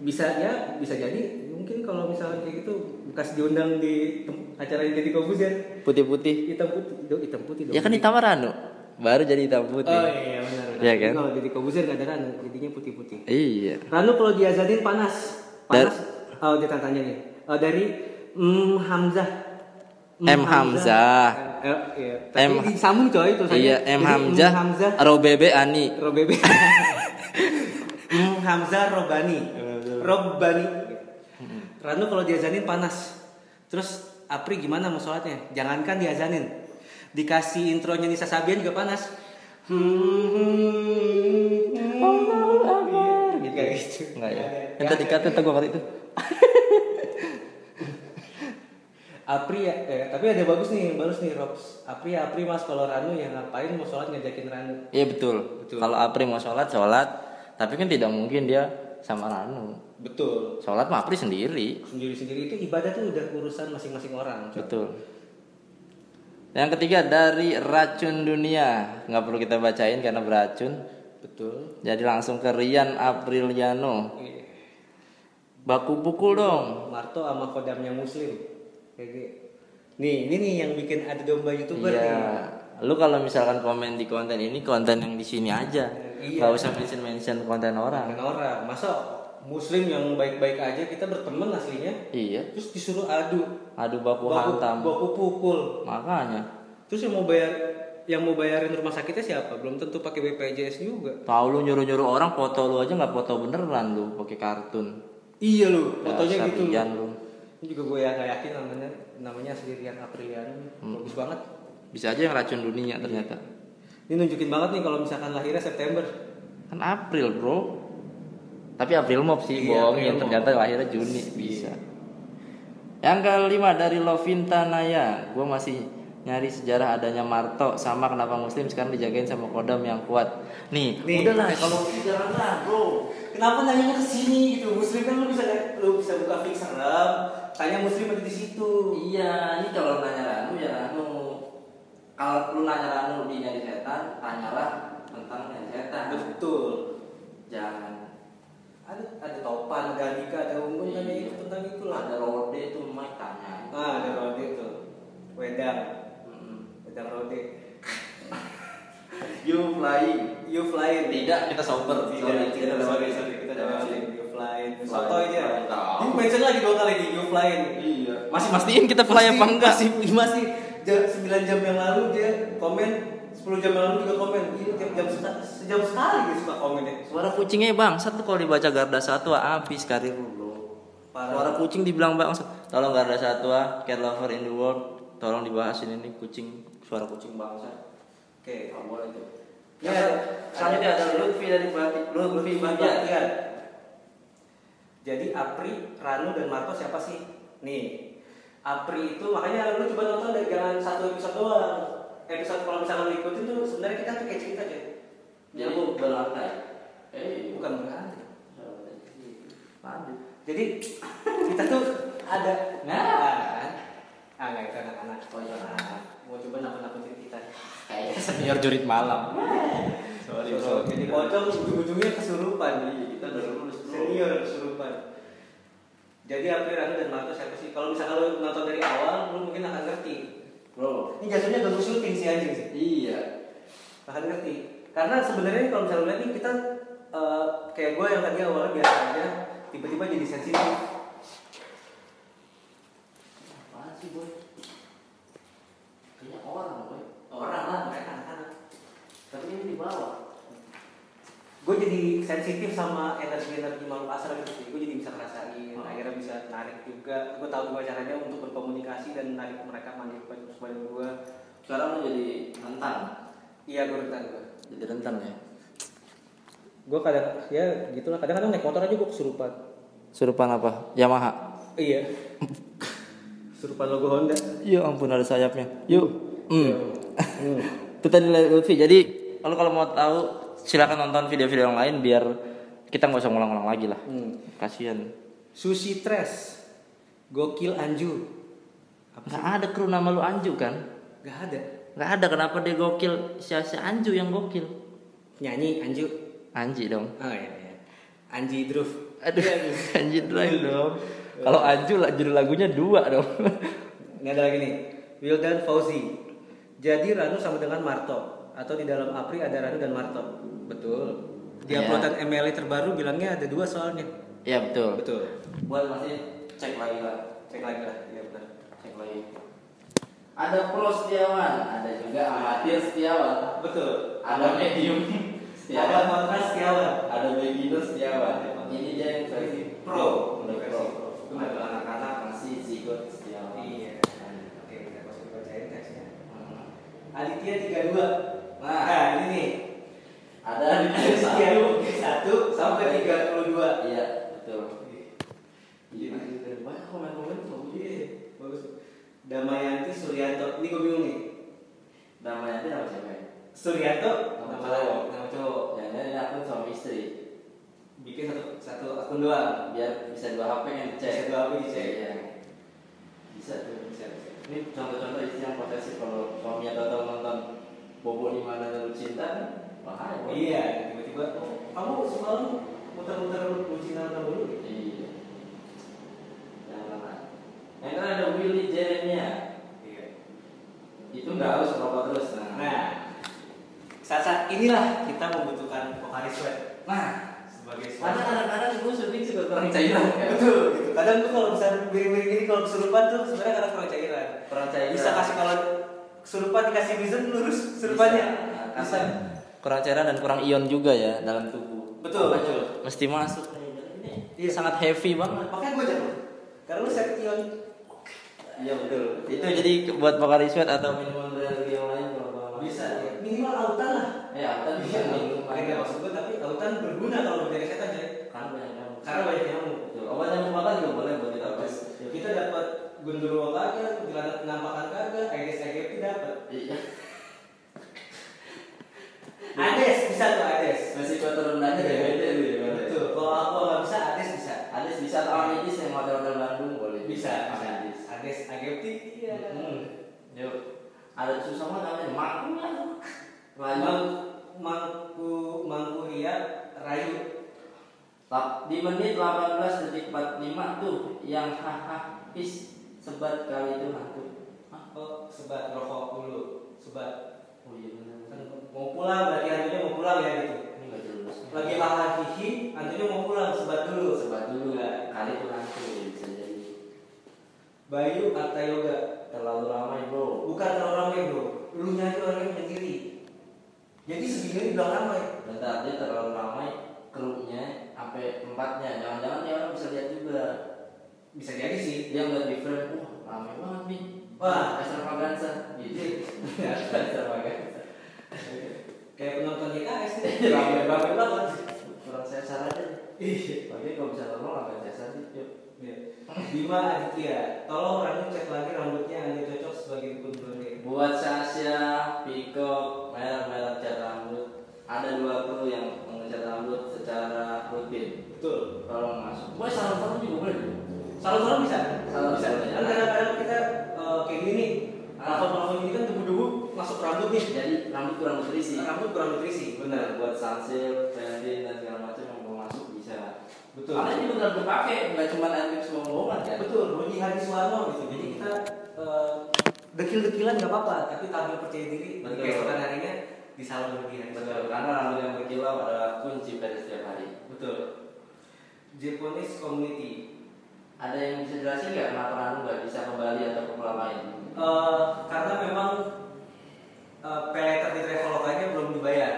Bisa ya, bisa jadi. Mungkin kalau misalnya kayak gitu bekas diundang di acara yang jadi Kobuzer, Putih-putih. hitam putih, Duh, hitam putih dong. Ya kan hitam Ranu. Baru jadi hitam putih. Oh iya benar. benar. Iya Tapi kan? Kalau jadi Kobuzer nggak ada Ranu, jadinya putih-putih. Iya. Ranu kalau diazanin panas. Panas. Oh dia tanya nih. Oh, dari M Hamzah. M. Hamzah. Eh, iya. Tapi M- disambung coy tulisannya. Iya, M Jadi, Hamzah, M Hamzah Robebe Ani. Robebe. M Hamzah Robani. Robani. Ranu kalau diazanin panas. Terus Apri gimana mau sholatnya? Jangankan diazanin. Dikasih intronya Nisa Sabian juga panas. Hmm, gitu kayak gitu. Enggak ya. Yang tadi kata gua kali itu. Apri ya, eh, tapi ada bagus nih, bagus nih Robs. Apri Apri mas kalau Ranu yang ngapain mau sholat ngajakin Ranu. Iya betul. Betul. Kalau Apri mau sholat, sholat. Tapi kan tidak mungkin dia sama Ranu. Betul. Sholat mah Apri sendiri. Sendiri-sendiri itu ibadah tuh udah urusan masing-masing orang. Coy. Betul. Yang ketiga dari racun dunia. Nggak perlu kita bacain karena beracun. Betul. Jadi langsung ke Rian Apriliano. Iya. Baku pukul dong. Marto sama kodamnya muslim. Kayak gitu. Nih, ini nih yang bikin ada domba youtuber Iya. nih. Lu kalau misalkan komen di konten ini konten yang di sini aja. Iya. Nggak usah mention mention konten orang. Bukan orang. Masa muslim yang baik-baik aja kita berteman aslinya. Iya. Terus disuruh adu. Adu baku, Baku, hantam. baku pukul. Makanya. Terus yang mau bayar yang mau bayarin rumah sakitnya siapa? Belum tentu pakai BPJS juga. Tahu lu nyuruh nyuruh orang foto lu aja nggak foto beneran lu pakai kartun. Iya lu, fotonya Dasar gitu. Rian lu. Ini juga gue yang nggak yakin namanya namanya asli Rian Aprilian. Hmm. Bagus banget. Bisa aja yang racun dunia ternyata. Ini nunjukin banget nih kalau misalkan lahirnya September. Kan April bro. Tapi April Mop sih Iya, bohongin Mop. ternyata lahirnya Juni bisa. Yang kelima dari Lovinta Naya, gue masih nyari sejarah adanya Marto sama kenapa Muslim sekarang dijagain sama kodam yang kuat. Nih, Nih. udahlah kalau sejarah lah bro. Kenapa nanya ke sini gitu? Muslim kan lu bisa lu bisa buka fix serem. Tanya muslim ada di situ. Iya, ini kalau nanya Ranu ya Ranu. Kalau lu nanya Ranu di nyari setan, tanyalah tentang nyari setan. Betul. Jangan Ada ada topan, ada Andika, ada Ungun tanya itu tentang itu lah. ada rode tuh Mike tanya. Ah, ada Rode tuh. Wedang, Wedang Rode. You flying. You flying. Tidak, kita sober. Tidak, Sorry, kita sorry, sorry, kita lewatin. You flying. Soto aja. tahu. Ini mention lagi dua kali nih, you flying. Iya. Masih mastiin kita fly apa enggak? Masih, masih jam, 9 jam yang lalu dia komen 10 jam yang lalu juga komen Iya, tiap jam sejam sekali dia suka komennya Suara kucingnya bang, satu kalau dibaca Garda Satwa habis karir lu. Suara kucing dibilang bang, tolong Garda Satwa, cat lover in the world, tolong dibahas ini nih kucing, suara kucing bangsa. oke Nggak boleh tuh. Ya, Selanjutnya ada Lutfi dari Bati, Lutfi Bahtiar. Bahtiar. Jadi Apri, Ranu dan Marco siapa sih? Nih, Apri itu makanya lu coba nonton dari jangan satu episode doang. Episode kalau misalnya lu ikutin tuh sebenarnya kita tuh kayak cerita aja. Bu berlantai. Eh, Bukan. Lanjut. Jadi kita tuh ada Nah. kan? Ah nggak itu anak-anak. Oh, iya. Nah, mau coba nakut-nakutin kita. Kayaknya Senior jurit malam. Sorry, So, bro. jadi pocong ujung-ujungnya kesurupan. kita udah lulus. Senior kesurupan. Jadi April, Ranu dan Marco siapa sih? Kalau misalnya lo nonton dari awal, lo mungkin akan ngerti. Bro. Ini jatuhnya ganggu syuting si anjing sih. Iya. Akan ngerti. Karena sebenarnya kalau misalnya lihat nih kita eh, kayak gue yang tadi awalnya biasa aja, tiba-tiba jadi sensitif. Apaan sih boy? Kayaknya orang boy. Orang lah, mereka anak-anak. Tapi ini di bawah. Gue jadi sensitif sama energi-energi makhluk astral gitu sih. Gue jadi bisa ngerasain, Oh. akhirnya bisa narik juga. Gue tahu gimana caranya untuk berkomunikasi dan narik mereka manggil ke badan gue. Sekarang lu jadi rentan. Iya, gue rentan gue. Jadi rentan ya. Gue kadang ya gitulah kadang-kadang naik motor aja gue kesurupan. Surupan apa? Yamaha. Iya. Kesurupan logo Honda. Ya ampun ada sayapnya. Yuk. Hmm. Itu tadi Lutfi. Jadi kalau kalau mau tahu silakan nonton video-video yang lain biar kita nggak usah ngulang-ngulang lagi lah. Hmm. Kasihan. Sushi Tres. Gokil Anju. Nggak ada kru nama lu Anju kan? Gak ada. Nggak ada kenapa dia gokil? Si si Anju yang gokil. Nyanyi Anju. Anji dong. Oh iya iya. Anji Druf. Aduh, Anji drive dong. Kalau Anju lah judul lagunya dua dong. Ini ada lagi nih. Wildan Fauzi. Jadi Ranu sama dengan Marto atau di dalam Apri ada Ranu dan Marto. Betul. Di Iya. uploadan MLI terbaru bilangnya ada dua soalnya. Iya betul. Betul. Buat masih cek lagi lah. Cek lagi lah. Iya benar. Cek lagi. Ada pro Setiawan, ada juga amatir Setiawan. Betul. Ada medium Ada Setiawan, kontras Setiawan. ada beginner Setiawan. Ini dia yang versi Pro. Pro. pro. Ada anak-anak masih zigot Setiawan. Iya. Oke, kita masuk bacain teksnya. Hmm. Aditya 32. Nah. Nah, ini nih. Ada di Aditya satu 1 sampai 32. Iya betul. Iya. Banyak komen-komen bagus. Bagus. Damayanti Suryanto. Ini gue bingung nih. Namanya itu nama siapa? ya? Suryanto Nama cowok. nama cowok. Yang ini akun suami istri. Bikin satu satu akun doang. Biar bisa dua HP yang dicek. Bisa dua HP dicek. Iya. Bisa tuh. Bisa. Ini contoh-contoh istri yang posesif kalau suaminya tahu nonton bobo di mana lu cinta kan bahaya. Boy. Iya, tiba-tiba oh, kamu semalam muter-muter lucu nama dulu. gitu. Iya. Yang mana? Yang kan ada Willy Jeremia. Iya. Itu nggak harus rokok terus. Nah. Nah, saat-saat inilah kita membutuhkan vokalis web. Nah. Sebagai Karena kadang-kadang gue syuting suka kurang cairan kan. Betul, gitu. Kadang tuh kalau misalnya miring-miring gini kalau kesurupan tuh sebenarnya karena kurang cairan. Kurang cairan. Bisa kasih kalau kesurupan dikasih vision lurus kesurupannya. Bisa. karena kurang cairan dan kurang ion juga ya dalam tubuh. Betul, Apa betul. itu? Mesti masuk nih. Ini Iya. sangat heavy banget. Makanya gue jago. Karena lu set ion. Iya betul. Itu jadi buat bakar sweat atau minuman dari yang lain kalau kalau Bisa. ya. Minimal autan lah. Ya, kan bisa minum nggak maksud gue tapi autan berguna kalau menjaga setan jadi. Karena banyak nyamuk. Karena banyak nyamuk. Obat nyamuk makan juga boleh buat kita tes. Ya, kita dapat gundurwo kagak, kuntilanak penampakan kagak, Aedes aegypti dapat. Iya. Ades bisa tuh Ades. Resiko terendahnya ya beda tuh ya. Betul. Kalau aku nggak bisa, Ades bisa. Ada bisa atau amidis yang hotel-hotel Bandung boleh. Bisa. bisa. Amidis. Ades aegypti. Iya. Hmm. Yuk. Ada susah banget namanya. Maku lah. Mang, mangku mangku ria rayu. Di menit 18 detik 45 tuh yang haha pis sebat kali itu hantu. Hah? Oh, sebat rokok dulu. Sebat. Oh iya benar. Kan mau pulang berarti hantunya mau pulang ya gitu. Ini enggak jelas. Lagi hahaha hihi, hantunya mau pulang sebat dulu. sebat dulu Iya. kali itu hantu bisa jadi. Bayu Arta Yoga. Terlalu ramai bro. Bukan terlalu ramai bro. Lu nyanyi orangnya menyendiri. Jadi segini bilang ramai. Bentar dia terlalu ramai krunya sampai empatnya. Jangan-jangan dia orang bisa lihat juga. Bisa jadi sih. Dia ngeliat di frame, wah ramai banget nih. Wah. extravaganza gitu. extravaganza. Kayak penonton bebas banget. kurang sesar aja Iya. tapi kalau bisa normal ngapain sesar sih yuk Iya. Bima Aditya, tolong rambut cek lagi rambutnya hanya cocok sebagai dukun blonde. buat Sasha, merek-merek cat rambut ada dua kru yang mengecat rambut secara rutin Betul. tolong masuk boleh salon-salon juga boleh juga. Salon-salon bisa? Salon bisa. bisa. Kan kadang-kadang kita eh, kayak gini nih, plafon-plafon ini kan debu-debu masuk rambut nih. jadi rambut kurang nutrisi Rambut kurang nutrisi, benar. buat sunsilk, Vaseline dan segala macam yang mau masuk bisa Betul. karena ini benar dipakai nggak cuma antik bohongan kan Betul, Roni Hadi Suwarno gitu. Jadi kita eh, dekil-dekilan nggak apa-apa, tapi tampil percaya diri keesokan harinya di salon Hadi betul karena rambut yang berkilau adalah kunci pada setiap hari Betul. Japanese Community. ada yang bisa jelasin nggak kenapa rambut nggak bisa kembali atau pola lain Eh, karena memang pay letter di Traveloka-nya belum dibayar.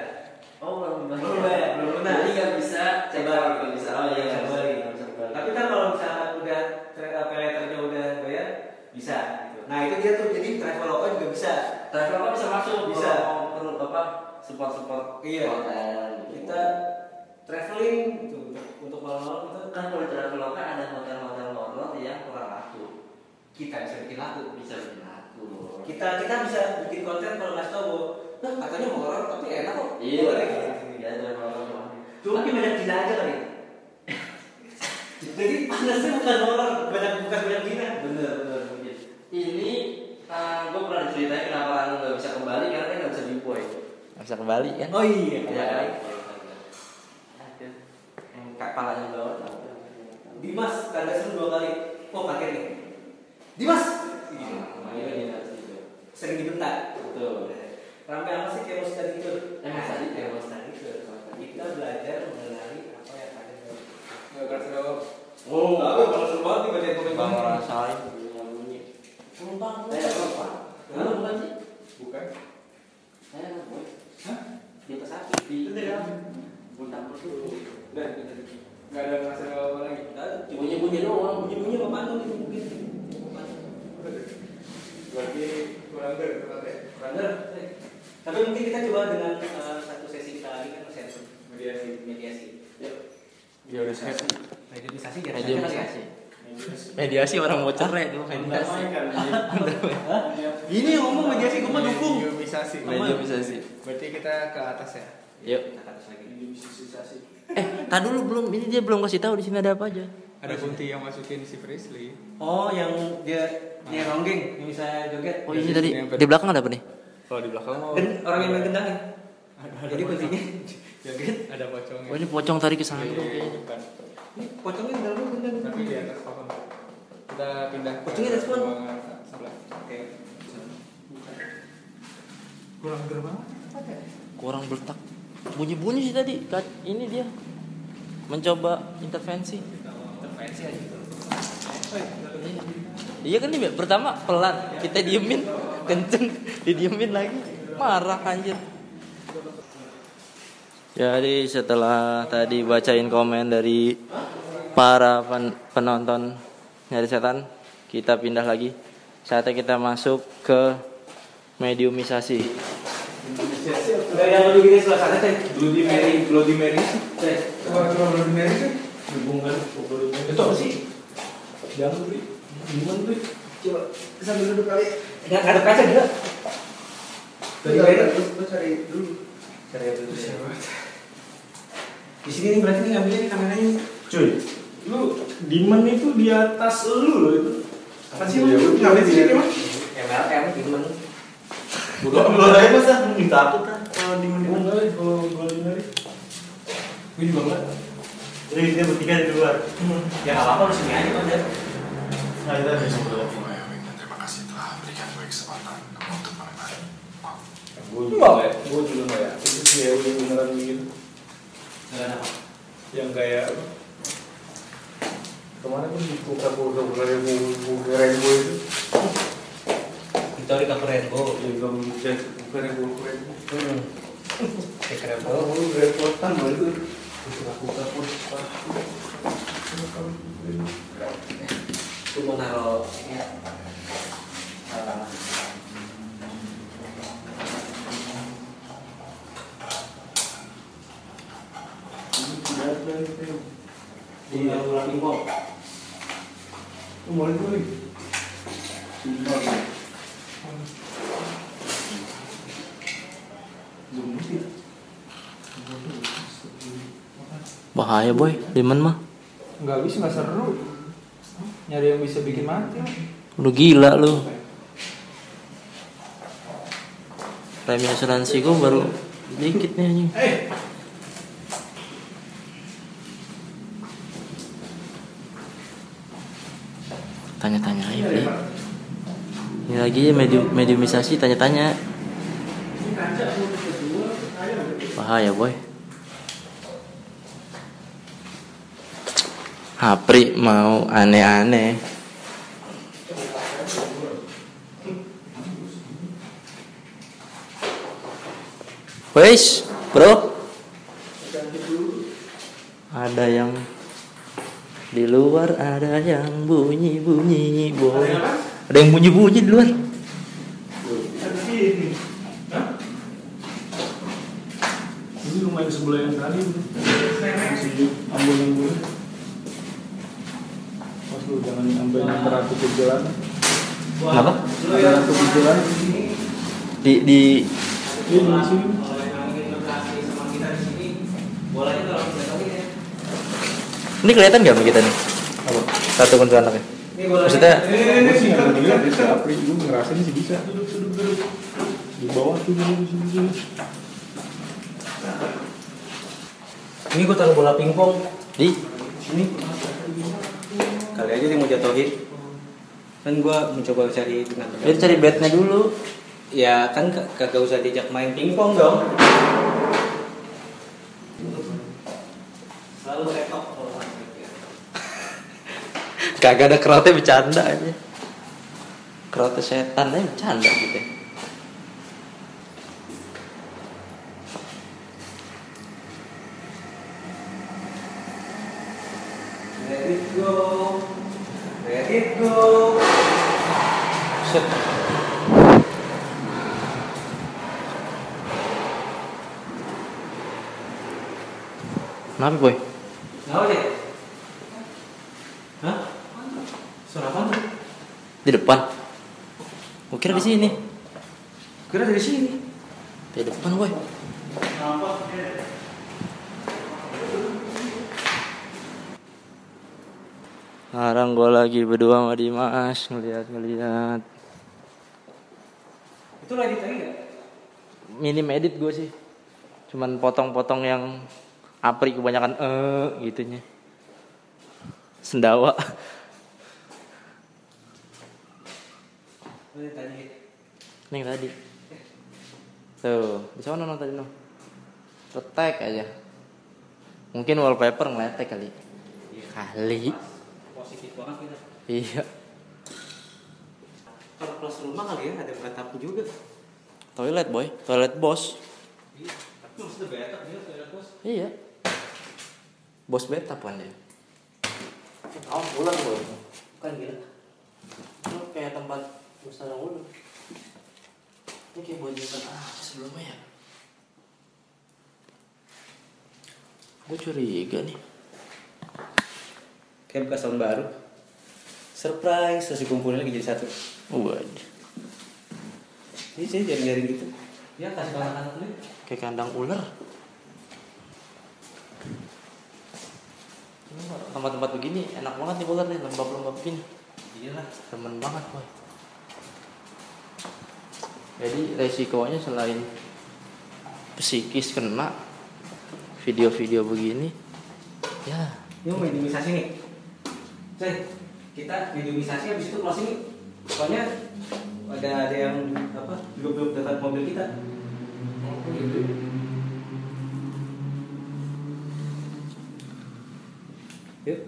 oh belum Belum dibayar, belum lunas. jadi nggak bisa Kembali. nggak bisa oh iya nggak bisa Tapi kan kalau misalnya udah eh, pay letternya udah bayar, bisa. Gitu. Nah itu dia tuh, jadi Traveloka juga bisa. Traveloka support support Iya. hotel Kita traveling gitu, untuk untuk malam-malam kita kan kalau di Traveloka ada hotel-hotel horor yang kurang laku kita bisa bikin laku. bisa bikin laku Kita kita bisa bikin konten kalau ngasih tahu, nah katanya mau horor tapi enak kok. iya Boleh gitu. iya Traveloka cuma mungkin banyak gila aja kali. Jadi panasnya bukan horor, banyak bukan banyak gila. bener bener mungkin ini gue pernah diceritain kenapa Anu nggak bisa kembali karena dia nggak bisa bipoy bisa kembali kan Oh iya, Iya kan? Aduh, yang bawah. Dimas kandasan dua kali. Oh pakai nih. Dimas. Dia harus itu. Sering dibentak. Betul. Ramai apa sih kayak tadi itu? Eh, Mas tadi kayak Mas tadi itu. Kita belajar mengenali apa yang ada. Nggak Oh, aku kalau seru banget nih baca komen Bang. Penumpang. Eh, apa? Halo, bukan sih? Bukan. Saya nggak boy. Hah? Di atas aku di Itu dia. Buntang perut. Udah. Nggak ada nggak apa lagi. Bunyi-bunyi doang. Bunyi-bunyi apa pantun itu mungkin. Berarti kurang ger, kurang. Eh, Tapi mungkin kita coba dengan eh, satu sesi kita lagi kan sesi Mediasi. mediasi. Yuk. Ya udah saya. Mediasi biar Mediasi. Mediasi orang mau cerai dulu mediasi. Ini yang ngomong mediasi gue mah dukung. Mediumisasi. Mediasi. Berarti kita ke atas ya. Yuk. Kita ke atas lagi. Mediumisasi. Eh, tadi dulu belum. Ini dia belum kasih tahu di sini ada apa aja. Ada kunti yang masukin si Presley. Oh, yang dia dia ronggeng, yang bisa joget. Oh ini tadi di belakang ada apa nih? Kalau di belakang mau orang yang main gendang ya. Jadi kuncinya joget. ada pocongnya. Oh ini pocong tadi ke sana Iya, dong iya, kayaknya. Ini pocongnya di dalam gendang. Tapi di atas pohon. Kita pindah ke Pocongnya pohon? ruangan sebelah. Oke. Kurang ger banget. Kurang bertak. Bunyi-bunyi sih tadi. Ini dia mencoba intervensi. Intervensi aja. Iya kan nih pertama pelan kita diemin kenceng didiemin lagi marah anjir. Jadi setelah tadi bacain komen dari para pen- penonton nyari setan, kita pindah lagi. Saatnya kita masuk ke mediumisasi. Udah yang lebih gede sebelah sana teh. Bloody Mary, Bloody Mary. Teh. Coba coba Bloody Mary kan. Hubungan. Itu apa sih? Jangan beli. Gimana tuh? Coba sambil duduk kali. Nggak ada kaca juga. Bloody Mary. Lu cari dulu. Cari dulu. Di sini nih berarti nih ngambilnya kameranya. Cuy, lu Demon itu di atas lu loh itu. Apa sih lu? Iya, lu ngapain sih ini, Mas? MLM Demon. Bodoh bodoh aja masa minta takut kan kalau Demon Demon kali kalau gua dengerin. Gue juga enggak. Jadi dia bertiga di luar. Ya nggak apa-apa lu sini aja kan. Nah, kita besok berarti. Gue juga nggak, gue juga nggak ya. Itu sih ya udah beneran begitu. Nggak ada apa. Yang kayak Kemarin kan buka buka buka buka rainbow itu. Victoria ke Rainbow. Ya gak bisa buka rainbow buka rainbow. Hmm. Cek Kalau Rainbow. lu repotan loh itu. Buka buka pun. Itu mau naro ya. Iya, bola pingpong. Mulai dulu nih. Bahaya boy, Diman mah. Nggak bisa nggak seru. Nyari yang bisa bikin mati. Lu gila lu. Premi asuransi gua baru dikit nih anjing. Tanya-tanya. Ini lagi medium mediumisasi tanya-tanya. Bahaya, boy. Hapri mau aneh-aneh. Wes, bro. Ada yang di luar, ada yang bunyi-bunyi, boy. Ada yang bunyi-bunyi di luar. Ini lumayan sebelah yang tadi. Masih ambon-ambon. Mas lu jangan ambil yang teratur jalan. Kenapa? Teratur jalan. Di di Ini di sini. Ini kelihatan gak sama kita nih? Apa? Satu kunci anaknya. Maksudnya Gue sih nggak ngeliat ya. Gue ngerasain sih bisa. Di bawah tuh dulu sini sini. Ini gue taruh bola pingpong. di Ini. Kali aja dia mau jatuhin. Kan gue mencoba cari dengan dia cari bednya dulu. Ya kan kagak usah diajak main pingpong dong. Selalu main. Kagak ada crowdnya bercanda aja. Crowdnya setan aja bercanda gitu. Let it go. Let it go. Set. Kenapa boy? Kenapa deh? Hah? Suara apa tuh? Di depan. Gue kira di sini. Kira dari sini. Di depan boy. Sekarang gue lagi berdua sama Dimas ngeliat-ngeliat Itu lagi tadi nggak? minim edit gue sih cuman potong-potong yang apri kebanyakan eh gitunya sendawa ini tadi. nih tadi tuh di sana no tadi no retek aja mungkin wallpaper ngeletek kali kali Positif banget kita. iya Kalau kelas rumah kali ya ada beratap juga. toilet boy toilet bos Iya. Tapi maksudnya beratap dia toilet bos. iya bos beta kan dia oh pulang boy Bukan gila. Lu kayak tempat usaha dulu. Ini kayak buat ah sebelumnya ya. Gue curiga nih. Kayak bekas tahun baru. Surprise, terus dikumpulin lagi jadi satu. Waduh. Ini sih jaring-jaring gitu. Ya kasih ke anak-anak dulu. Kayak kandang ular. Tempat-tempat begini enak banget nih ular nih lembab-lembab begini. Iya lah. Temen banget boy. Jadi resikonya selain psikis kena video-video begini, ya Ini mau mediumisasi nih. Cek, kita mediumisasi habis itu closing nih. Soalnya ada ada yang apa duduk-duduk dekat mobil kita. Yuk.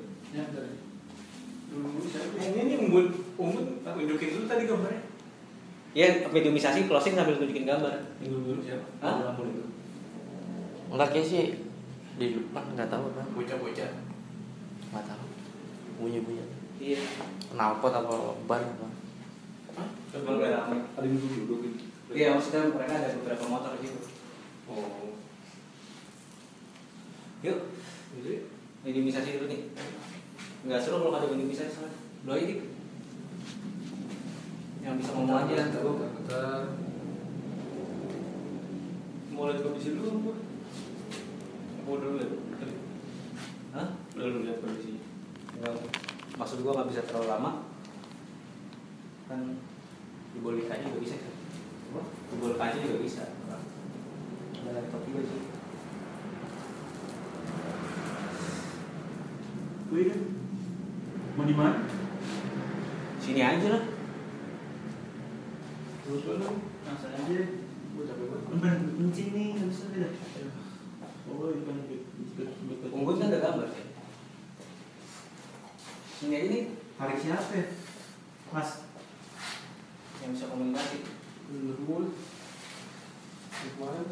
Ini ini umbun umbun aku tunjukin dulu tadi gambarnya. Ya, mediumisasi closing sambil tunjukin gambar. Minggu dulu siapa? Hah? Itu. enggak kayak sih di depan nggak tahu kan Bocah-bocah. nggak tahu bunyi bunyi Iya. knalpot apa ban apa Coba gue rame. Ada yang duduk gitu. Iya, maksudnya mereka ada beberapa motor gitu. Oh. Yuk. Jadi minimisasi dulu nih nggak seru kalau ada minimisasi soalnya lo ini yang bisa ngomong aja ntar gue putar Mau lihat kondisi dulu gua. Mau dulu lihat. Hah? Dulu lihat kondisi. Nggak, maksud gua nggak bisa terlalu lama kan diboleh kaca juga bisa kan diboleh kaca juga bisa ada laptop juga sih Wih kan. Mau di mana? sini aja lah Terus dulu. Langsung aja. Gua capek banget. Bener, kencing nih, nggak bisa tidak. Oh, ini kan unggul kan ada gambar kan sini aja nih Tarik siapa ya? Mas. yang bisa komunikasi Nurul Kemarin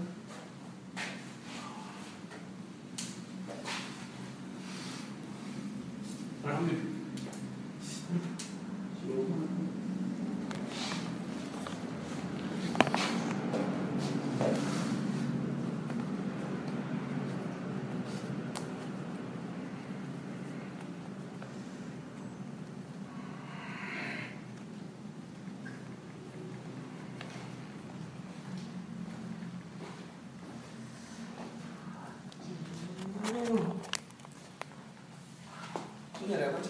Rambi Ini ada apa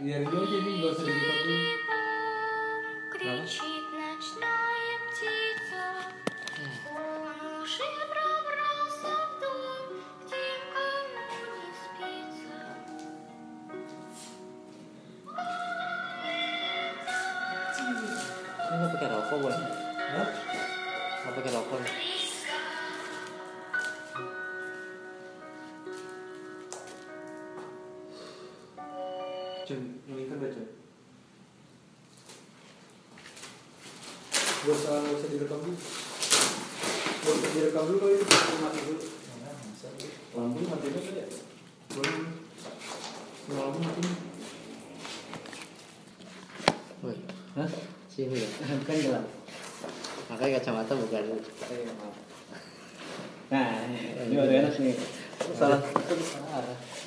вернете меня, Кричит Ну, покидал, повой. Да? А покидал. Ini kan baca Gak usah, gak usah direkam dulu. Gak usah direkam dulu kali ini. mati dulu Lampu mati dulu ya. Lampu mati. Boy, Hah? sini ya. gelap Makanya kacamata bukan dulu. nah ini baru enak nih Salah. Salah.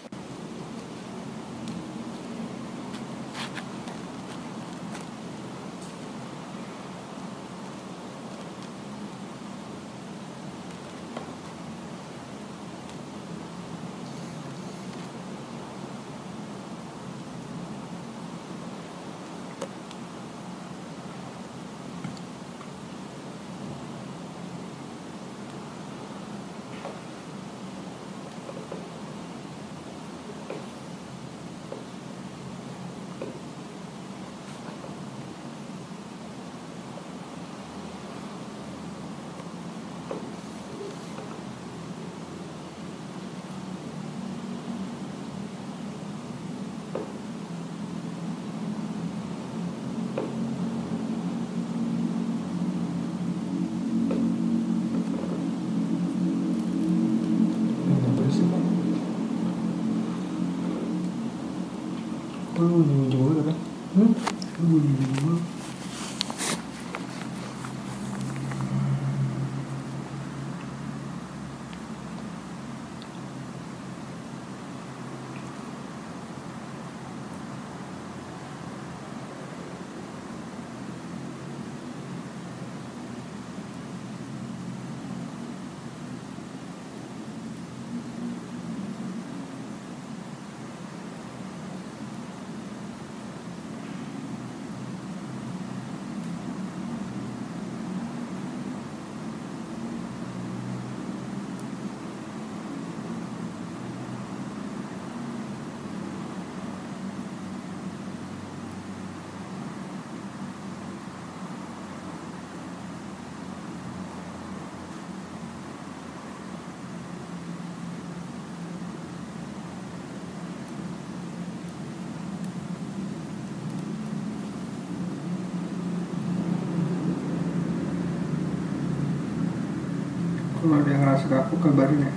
Ada yang ngerasa kaku kabarin ya.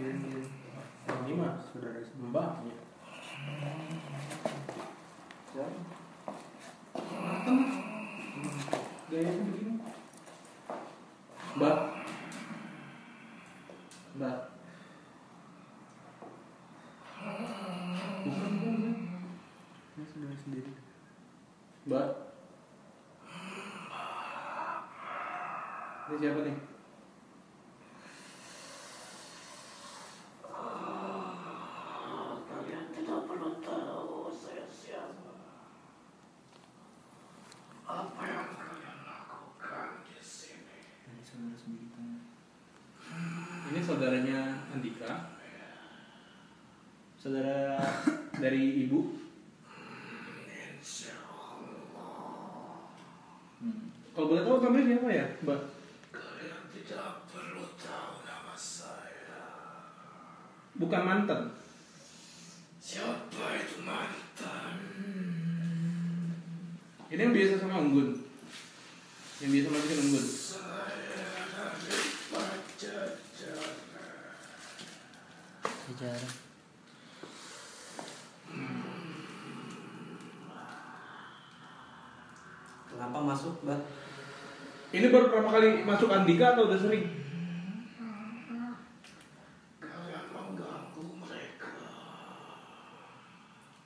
Ini mah saudara mbaknya. Gayanya begini. Mbak. Mbak. Bukan, bukan, bukan. Ini saudara sendiri. Mbak. Ini siapa nih? Ini saudaranya Andika. Saudara dari ibu. Hmm. Kalau boleh tahu kamu siapa ya, Mbak? Kalian tidak perlu tahu nama saya. Bukan mantan. Siapa itu mantan? Ini yang biasa sama Unggun. Yang biasa masukin Unggun. Sejarah. Kenapa masuk, Mbak? Ini baru pertama kali masuk Andika atau udah sering?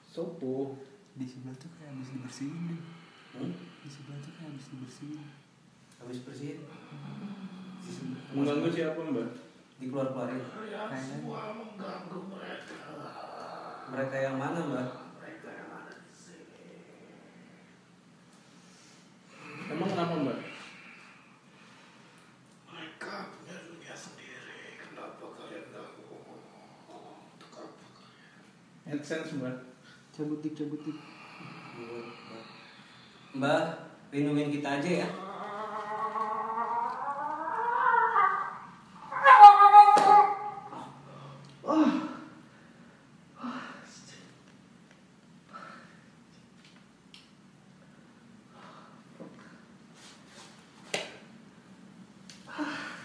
Sopo. Di sebelah tuh kayak habis dibersihin deh. Hmm? Di sebelah tuh kayak habis dibersihin. Habis bersihin. Mengganggu siapa mbak? Dikeluar-keluarin. Kayaknya Mereka yang mana, Mbak? Emang kenapa mbak? AdSense mbak. cabut dik cabut dik. Mbak, lindungin kita aja ya.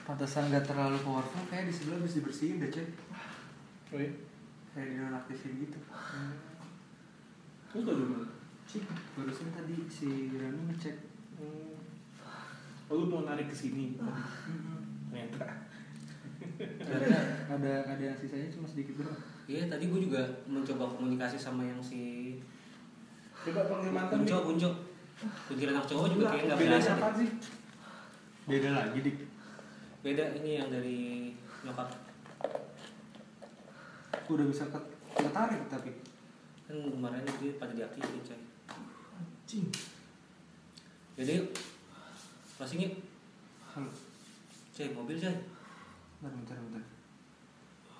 Pantesan gak terlalu powerful kayak di sebelah habis dibersihin deh coy. Oh iya? Kayak dinonaktifin gitu. Lu tau dulu? Cik, barusan tadi si Rani ngecek. Oh lu mau narik ke sini? Ternyata. Ada ada ada yang sisanya cuma sedikit doang. Iya, tadi gue juga mencoba komunikasi sama yang si Coba panggil mantan Bunco, nih. Bunco. Kuntilanak anak cowok juga kayak nggak berasa deh. sih? Beda lagi dik. Beda ini yang dari nyokap. Udah bisa ket ketarik tapi. Kan kemarin dia pada diaktifin coy. Anjing. Jadi. Closing yuk. Halo. Coy, mobil coy. Bentar bentar bentar.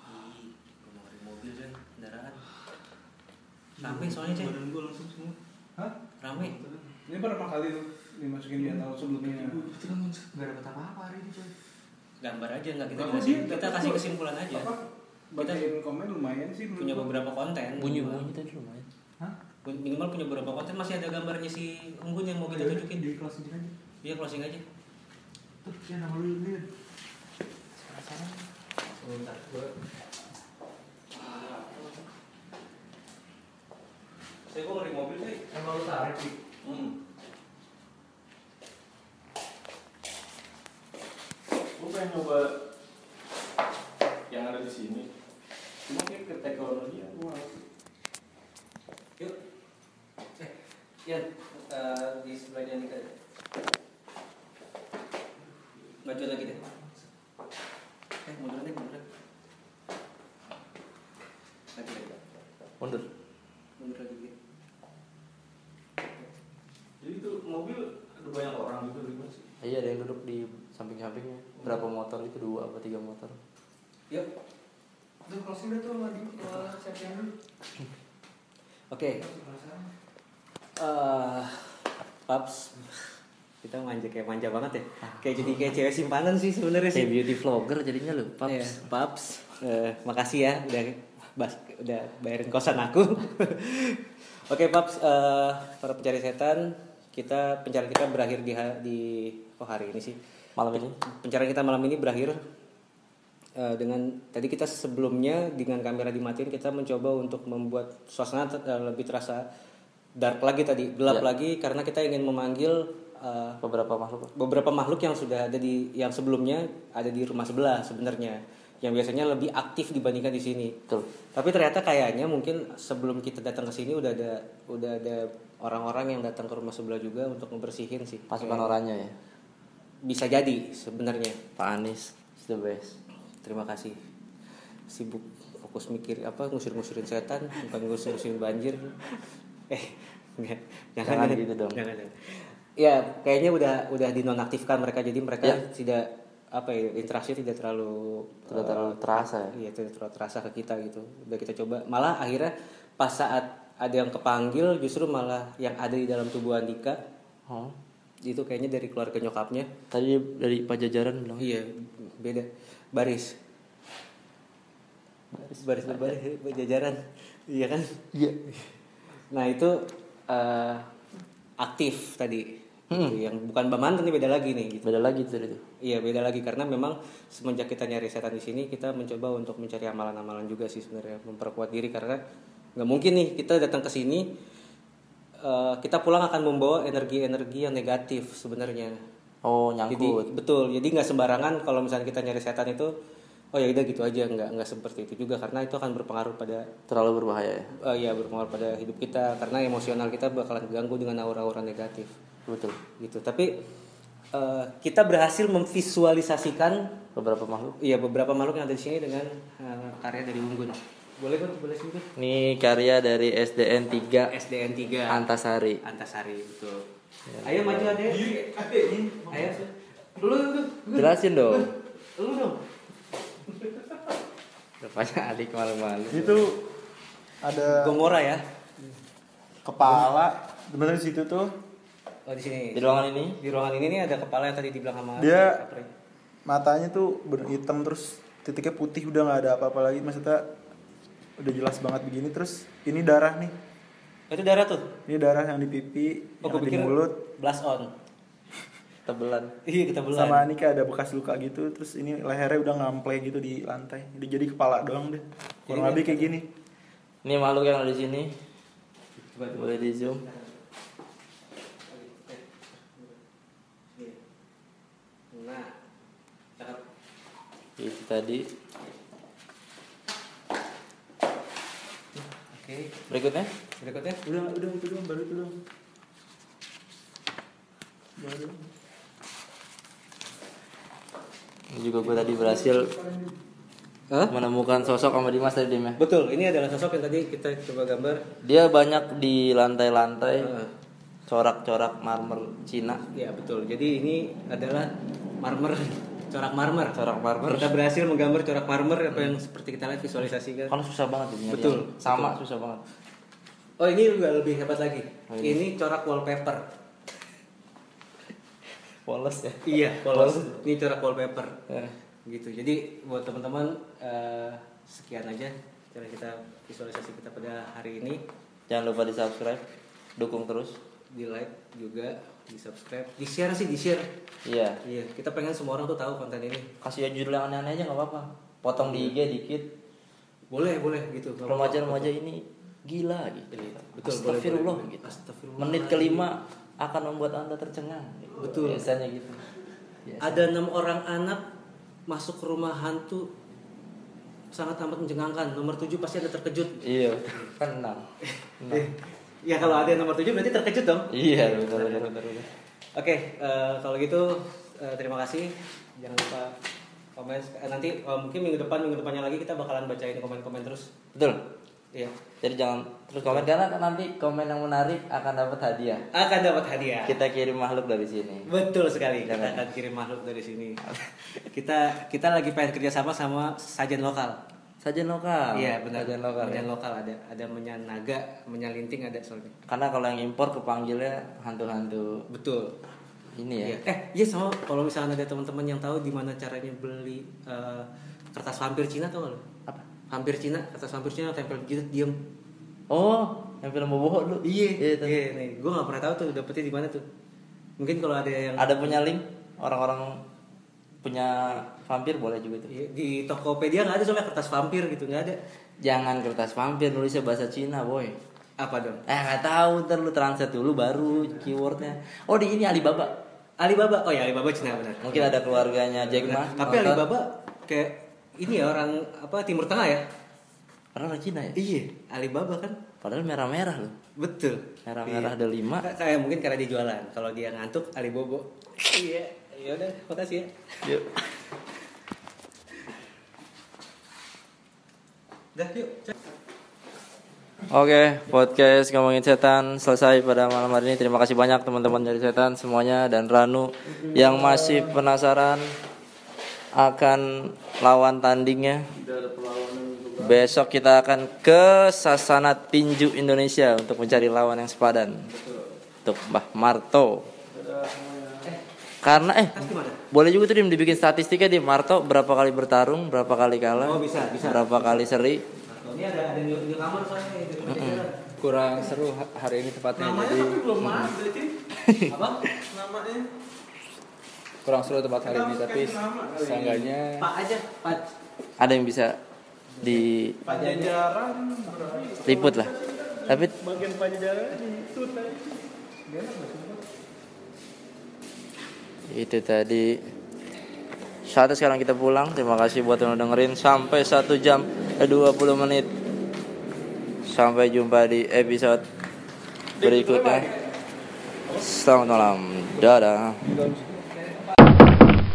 Ih, ngomong mobil coy, kendaraan. Rame soalnya cek. Badan gue langsung semua. Hah? Rame. Ini pertama kali tuh dimasukin di atau sebelumnya. Gak dapet apa-apa hari ini coy. Gambar aja nggak kita sih? Kita kasih kesimpulan aja. Apa? Bagian komen lumayan sih Punya gua. beberapa konten. Bunyi-bunyi tadi lumayan. Hah? Minimal punya beberapa konten masih ada gambarnya si Unggun yang mau kita Yaudah, tunjukin. Di closing aja. Dia closing aja. Tuh, ya nama lu. Sebentar. Gua Saya kok ngeri mobil sih. Emang lu tarik sih. Hmm. Gue pengen nyoba yang ada di sini. Cuma kayak ke teknologi males. Yuk. Eh, Ian, eh, di sebelah dia nih Maju lagi deh. Eh, mundur deh, mundur. Lagi deh. Mundur. Mundur lagi deh. Jadi itu mobil ada banyak orang gitu di sih. Iya ada yang duduk di samping-sampingnya. Berapa motor itu dua apa tiga motor? Yuk. Tuh closing dah tuh sama di sama siapa yang dulu. Oke. Eh, Paps, kita manja kayak manja banget ya. Kayak jadi kayak cewek simpanan sih sebenarnya sih. Kayak beauty vlogger jadinya lu, Paps. Iya, Paps. Eh, makasih ya udah bas, udah bayarin kosan aku. Oke, Paps, eh, para pencari setan, kita pencarian kita berakhir di ha- di oh hari ini sih. Malam ini. Pencarian kita malam ini berakhir eh, dengan tadi kita sebelumnya dengan kamera dimatiin kita mencoba untuk membuat suasana ter- eh, lebih terasa dark lagi tadi, gelap Ya. lagi karena kita ingin memanggil eh, Beberapa makhluk. beberapa makhluk yang sudah ada di yang sebelumnya ada di rumah sebelah sebenarnya yang biasanya lebih aktif dibandingkan di sini. Betul. Tapi ternyata kayaknya mungkin sebelum kita datang ke sini udah ada udah ada orang-orang yang datang ke rumah sebelah juga untuk ngebersihin sih. Pasukan orangnya ya. Bisa jadi sebenarnya. Pak Anies is the best. Terima kasih. Sibuk fokus mikir apa ngusir-ngusirin setan, bukan ngusir-ngusirin banjir. Eh, enggak. Jangan gitu dong. Jangan, jangan. Ya, kayaknya udah udah dinonaktifkan mereka jadi mereka Ya. tidak apa ya interaksi tidak terlalu Tidak eh, terlalu terasa ya. Iya, tidak terlalu terasa ke kita gitu. Udah kita coba. Malah akhirnya pas saat ada yang kepanggil justru malah yang ada di dalam tubuh Andika Oh. itu kayaknya dari keluarga nyokapnya. Tadi dari pajajaran bilang. Iya, beda. Baris. Baris baris berbaris berjajaran. Iya kan? Iya. Nah, itu eh, aktif tadi. Gitu, yang bukan Bamanten ini beda lagi nih gitu. Beda lagi tuh itu. Iya, beda lagi karena memang semenjak kita nyari setan di sini kita mencoba untuk mencari amalan-amalan juga sih sebenarnya memperkuat diri karena nggak mungkin nih kita datang ke sini eh, kita pulang akan membawa energi-energi yang negatif sebenarnya. Oh Jadi nyangkut. betul. Jadi nggak sembarangan kalau misalnya kita nyari setan itu, oh ya udah gitu aja, nggak nggak seperti itu juga karena itu akan berpengaruh pada, Terlalu berbahaya ya. eh, ya berpengaruh pada hidup kita karena emosional kita bakalan terganggu dengan aura-aura negatif Betul. gitu. Tapi eh, kita berhasil memvisualisasikan, Beberapa makhluk. ya beberapa makhluk yang ada di sini dengan eh, karya dari Unggun. Boleh kan? Boleh sih? Ini karya dari SDN 3 SDN 3 Antasari. Antasari betul. Ayo maju adek. Ayo. Dulu dulu. Jelasin dong. Lu dong. Rupanya adik malu-malu. itu ada Gomora ya. kepala bener di situ tuh Oh di sini. Di ruangan ini Di ruangan ini nih ada kepala yang tadi dibilang sama Dia- Sapri. matanya tuh bener hitam terus titiknya putih udah nggak ada apa-apa lagi maksudnya udah jelas banget begini terus ini darah nih itu darah tuh. ini darah yang di pipi Oh, yang di mulut blast on. tebelan. Iya kita belan. sama ini kayak ada bekas luka gitu terus ini lehernya udah ngample gitu di lantai jadi jadi kepala doang deh kurang lebih kayak gini Ini makhluk yang ada di sini. Boleh di zoom. Nah. Itu tadi. Oke. Berikutnya. Berikutnya. udah udah itu doang baru itu doang baru Ini juga gue tadi berhasil Hah? menemukan sosok sama Dimas tadi Dim ya. Betul, ini adalah sosok yang tadi kita coba gambar. Dia banyak di lantai-lantai Heeh. corak-corak marmer Cina. Ya betul. Jadi ini adalah marmer, corak marmer. Corak marmer. Kita berhasil menggambar corak marmer apa yang seperti kita lihat visualisasikan. Kan susah banget ini. Betul, Sama susah banget. Oh ini juga lebih hebat lagi. Oh, ini. ini corak wallpaper. Polos ya. Iya, polos. Ini corak wallpaper. Eh. Gitu. Jadi buat teman-teman eh, sekian aja cara kita visualisasi kita pada hari ini. Jangan lupa di subscribe, dukung terus. Di like juga, di subscribe, di share sih, di share. Iya. Iya, kita pengen semua orang tuh tahu konten ini. Kasih judul yang aneh-aneh aja nggak apa-apa. Potong di IG dikit. Boleh, boleh gitu. Remaja-remaja ini gila gitu. Betul, Astagfirullah boleh, boleh. gitu. Astagfirullah. Menit kelima akan membuat anda tercengang. Betul. Biasanya gitu. Biasa. Ada enam orang anak masuk ke rumah hantu sangat amat mencengangkan. Nomor tujuh pasti ada terkejut. Iya, kan enam. Enam. Ya kalau ada yang nomor tujuh berarti terkejut dong. Iya, betul betul betul. betul. Oke, eh, kalau gitu eh, terima kasih. Jangan lupa komen. Eh, nanti eh, mungkin minggu depan minggu depannya lagi kita bakalan bacain komen-komen terus. Betul. Iya. Jadi jangan terus komen karena nanti komen yang menarik akan dapat hadiah. Akan dapat hadiah. Kita kirim makhluk dari sini. Betul sekali. Kita Jangan. akan kirim makhluk dari sini. kita kita lagi pengen kerjasama sama sajen lokal. Sajian lokal. Iya benar. Sajian lokal. Menyan ya. lokal ada ada menyan naga, menyan linting ada soalnya. Karena kalau yang impor kepanggilnya hantu-hantu Betul. ini ya. Iya. Eh, iya sama kalau misalnya ada teman-teman yang tahu di mana caranya beli eh, kertas vampir Cina tau Vampir Cina, kertas vampir Cina tempel gitu diem. Oh, yang film bobo lu. Iya, Iya, iya, nih. Gue gak pernah tahu tuh dapetnya di mana tuh. Mungkin kalau ada yang Ada punya link orang-orang punya vampir boleh juga tuh. Iya, di Tokopedia nggak ada soalnya kertas vampir gitu nggak ada. Jangan kertas vampir nulisnya bahasa Cina, boy. Apa dong? Eh nggak tahu, ntar lu translate dulu baru keywordnya. Oh di ini Alibaba. Alibaba, oh ya Alibaba Cina benar. Mungkin ada keluarganya Jack Ma. Tapi nonton. Alibaba kayak ini ya orang apa Timur Tengah ya? Orang Cina ya. Iya, Alibaba kan. Padahal merah-merah loh. Betul. Merah-merah Iya. ada lima. Ka- Kayak mungkin karena dia jualan. Kalau dia ngantuk Alibobo. Iya, ya udah, makasih ya. Yuk. Dah yuk. Oke, podcast ngomongin setan selesai pada malam hari ini. Terima kasih banyak teman-teman dari setan semuanya dan Ranu yang masih penasaran akan lawan tandingnya. Besok kita akan ke Sasana Tinju Indonesia untuk mencari lawan yang sepadan. Untuk Mbah Marto. Karena eh boleh juga tuh Dim dibikin statistiknya di Marto berapa kali bertarung, berapa kali kalah, Oh, bisa, bisa. berapa kali seri. Ini ada ada di, di kamar soalnya di tempat tidur. kurang seru ha- hari ini tepatnya jadi belum sih. Apa? Namanya kurang seru tempat hari ini tapi seenggaknya Pak aja, Pak. Ada yang bisa di Pajajaran liput lah. Tapi bagian Pajajaran itu tadi. itu tadi saatnya sekarang kita pulang. Terima kasih buat yang udah dengerin sampai satu jam eh, 20 menit. Sampai jumpa di episode berikutnya. Selamat malam. Dadah.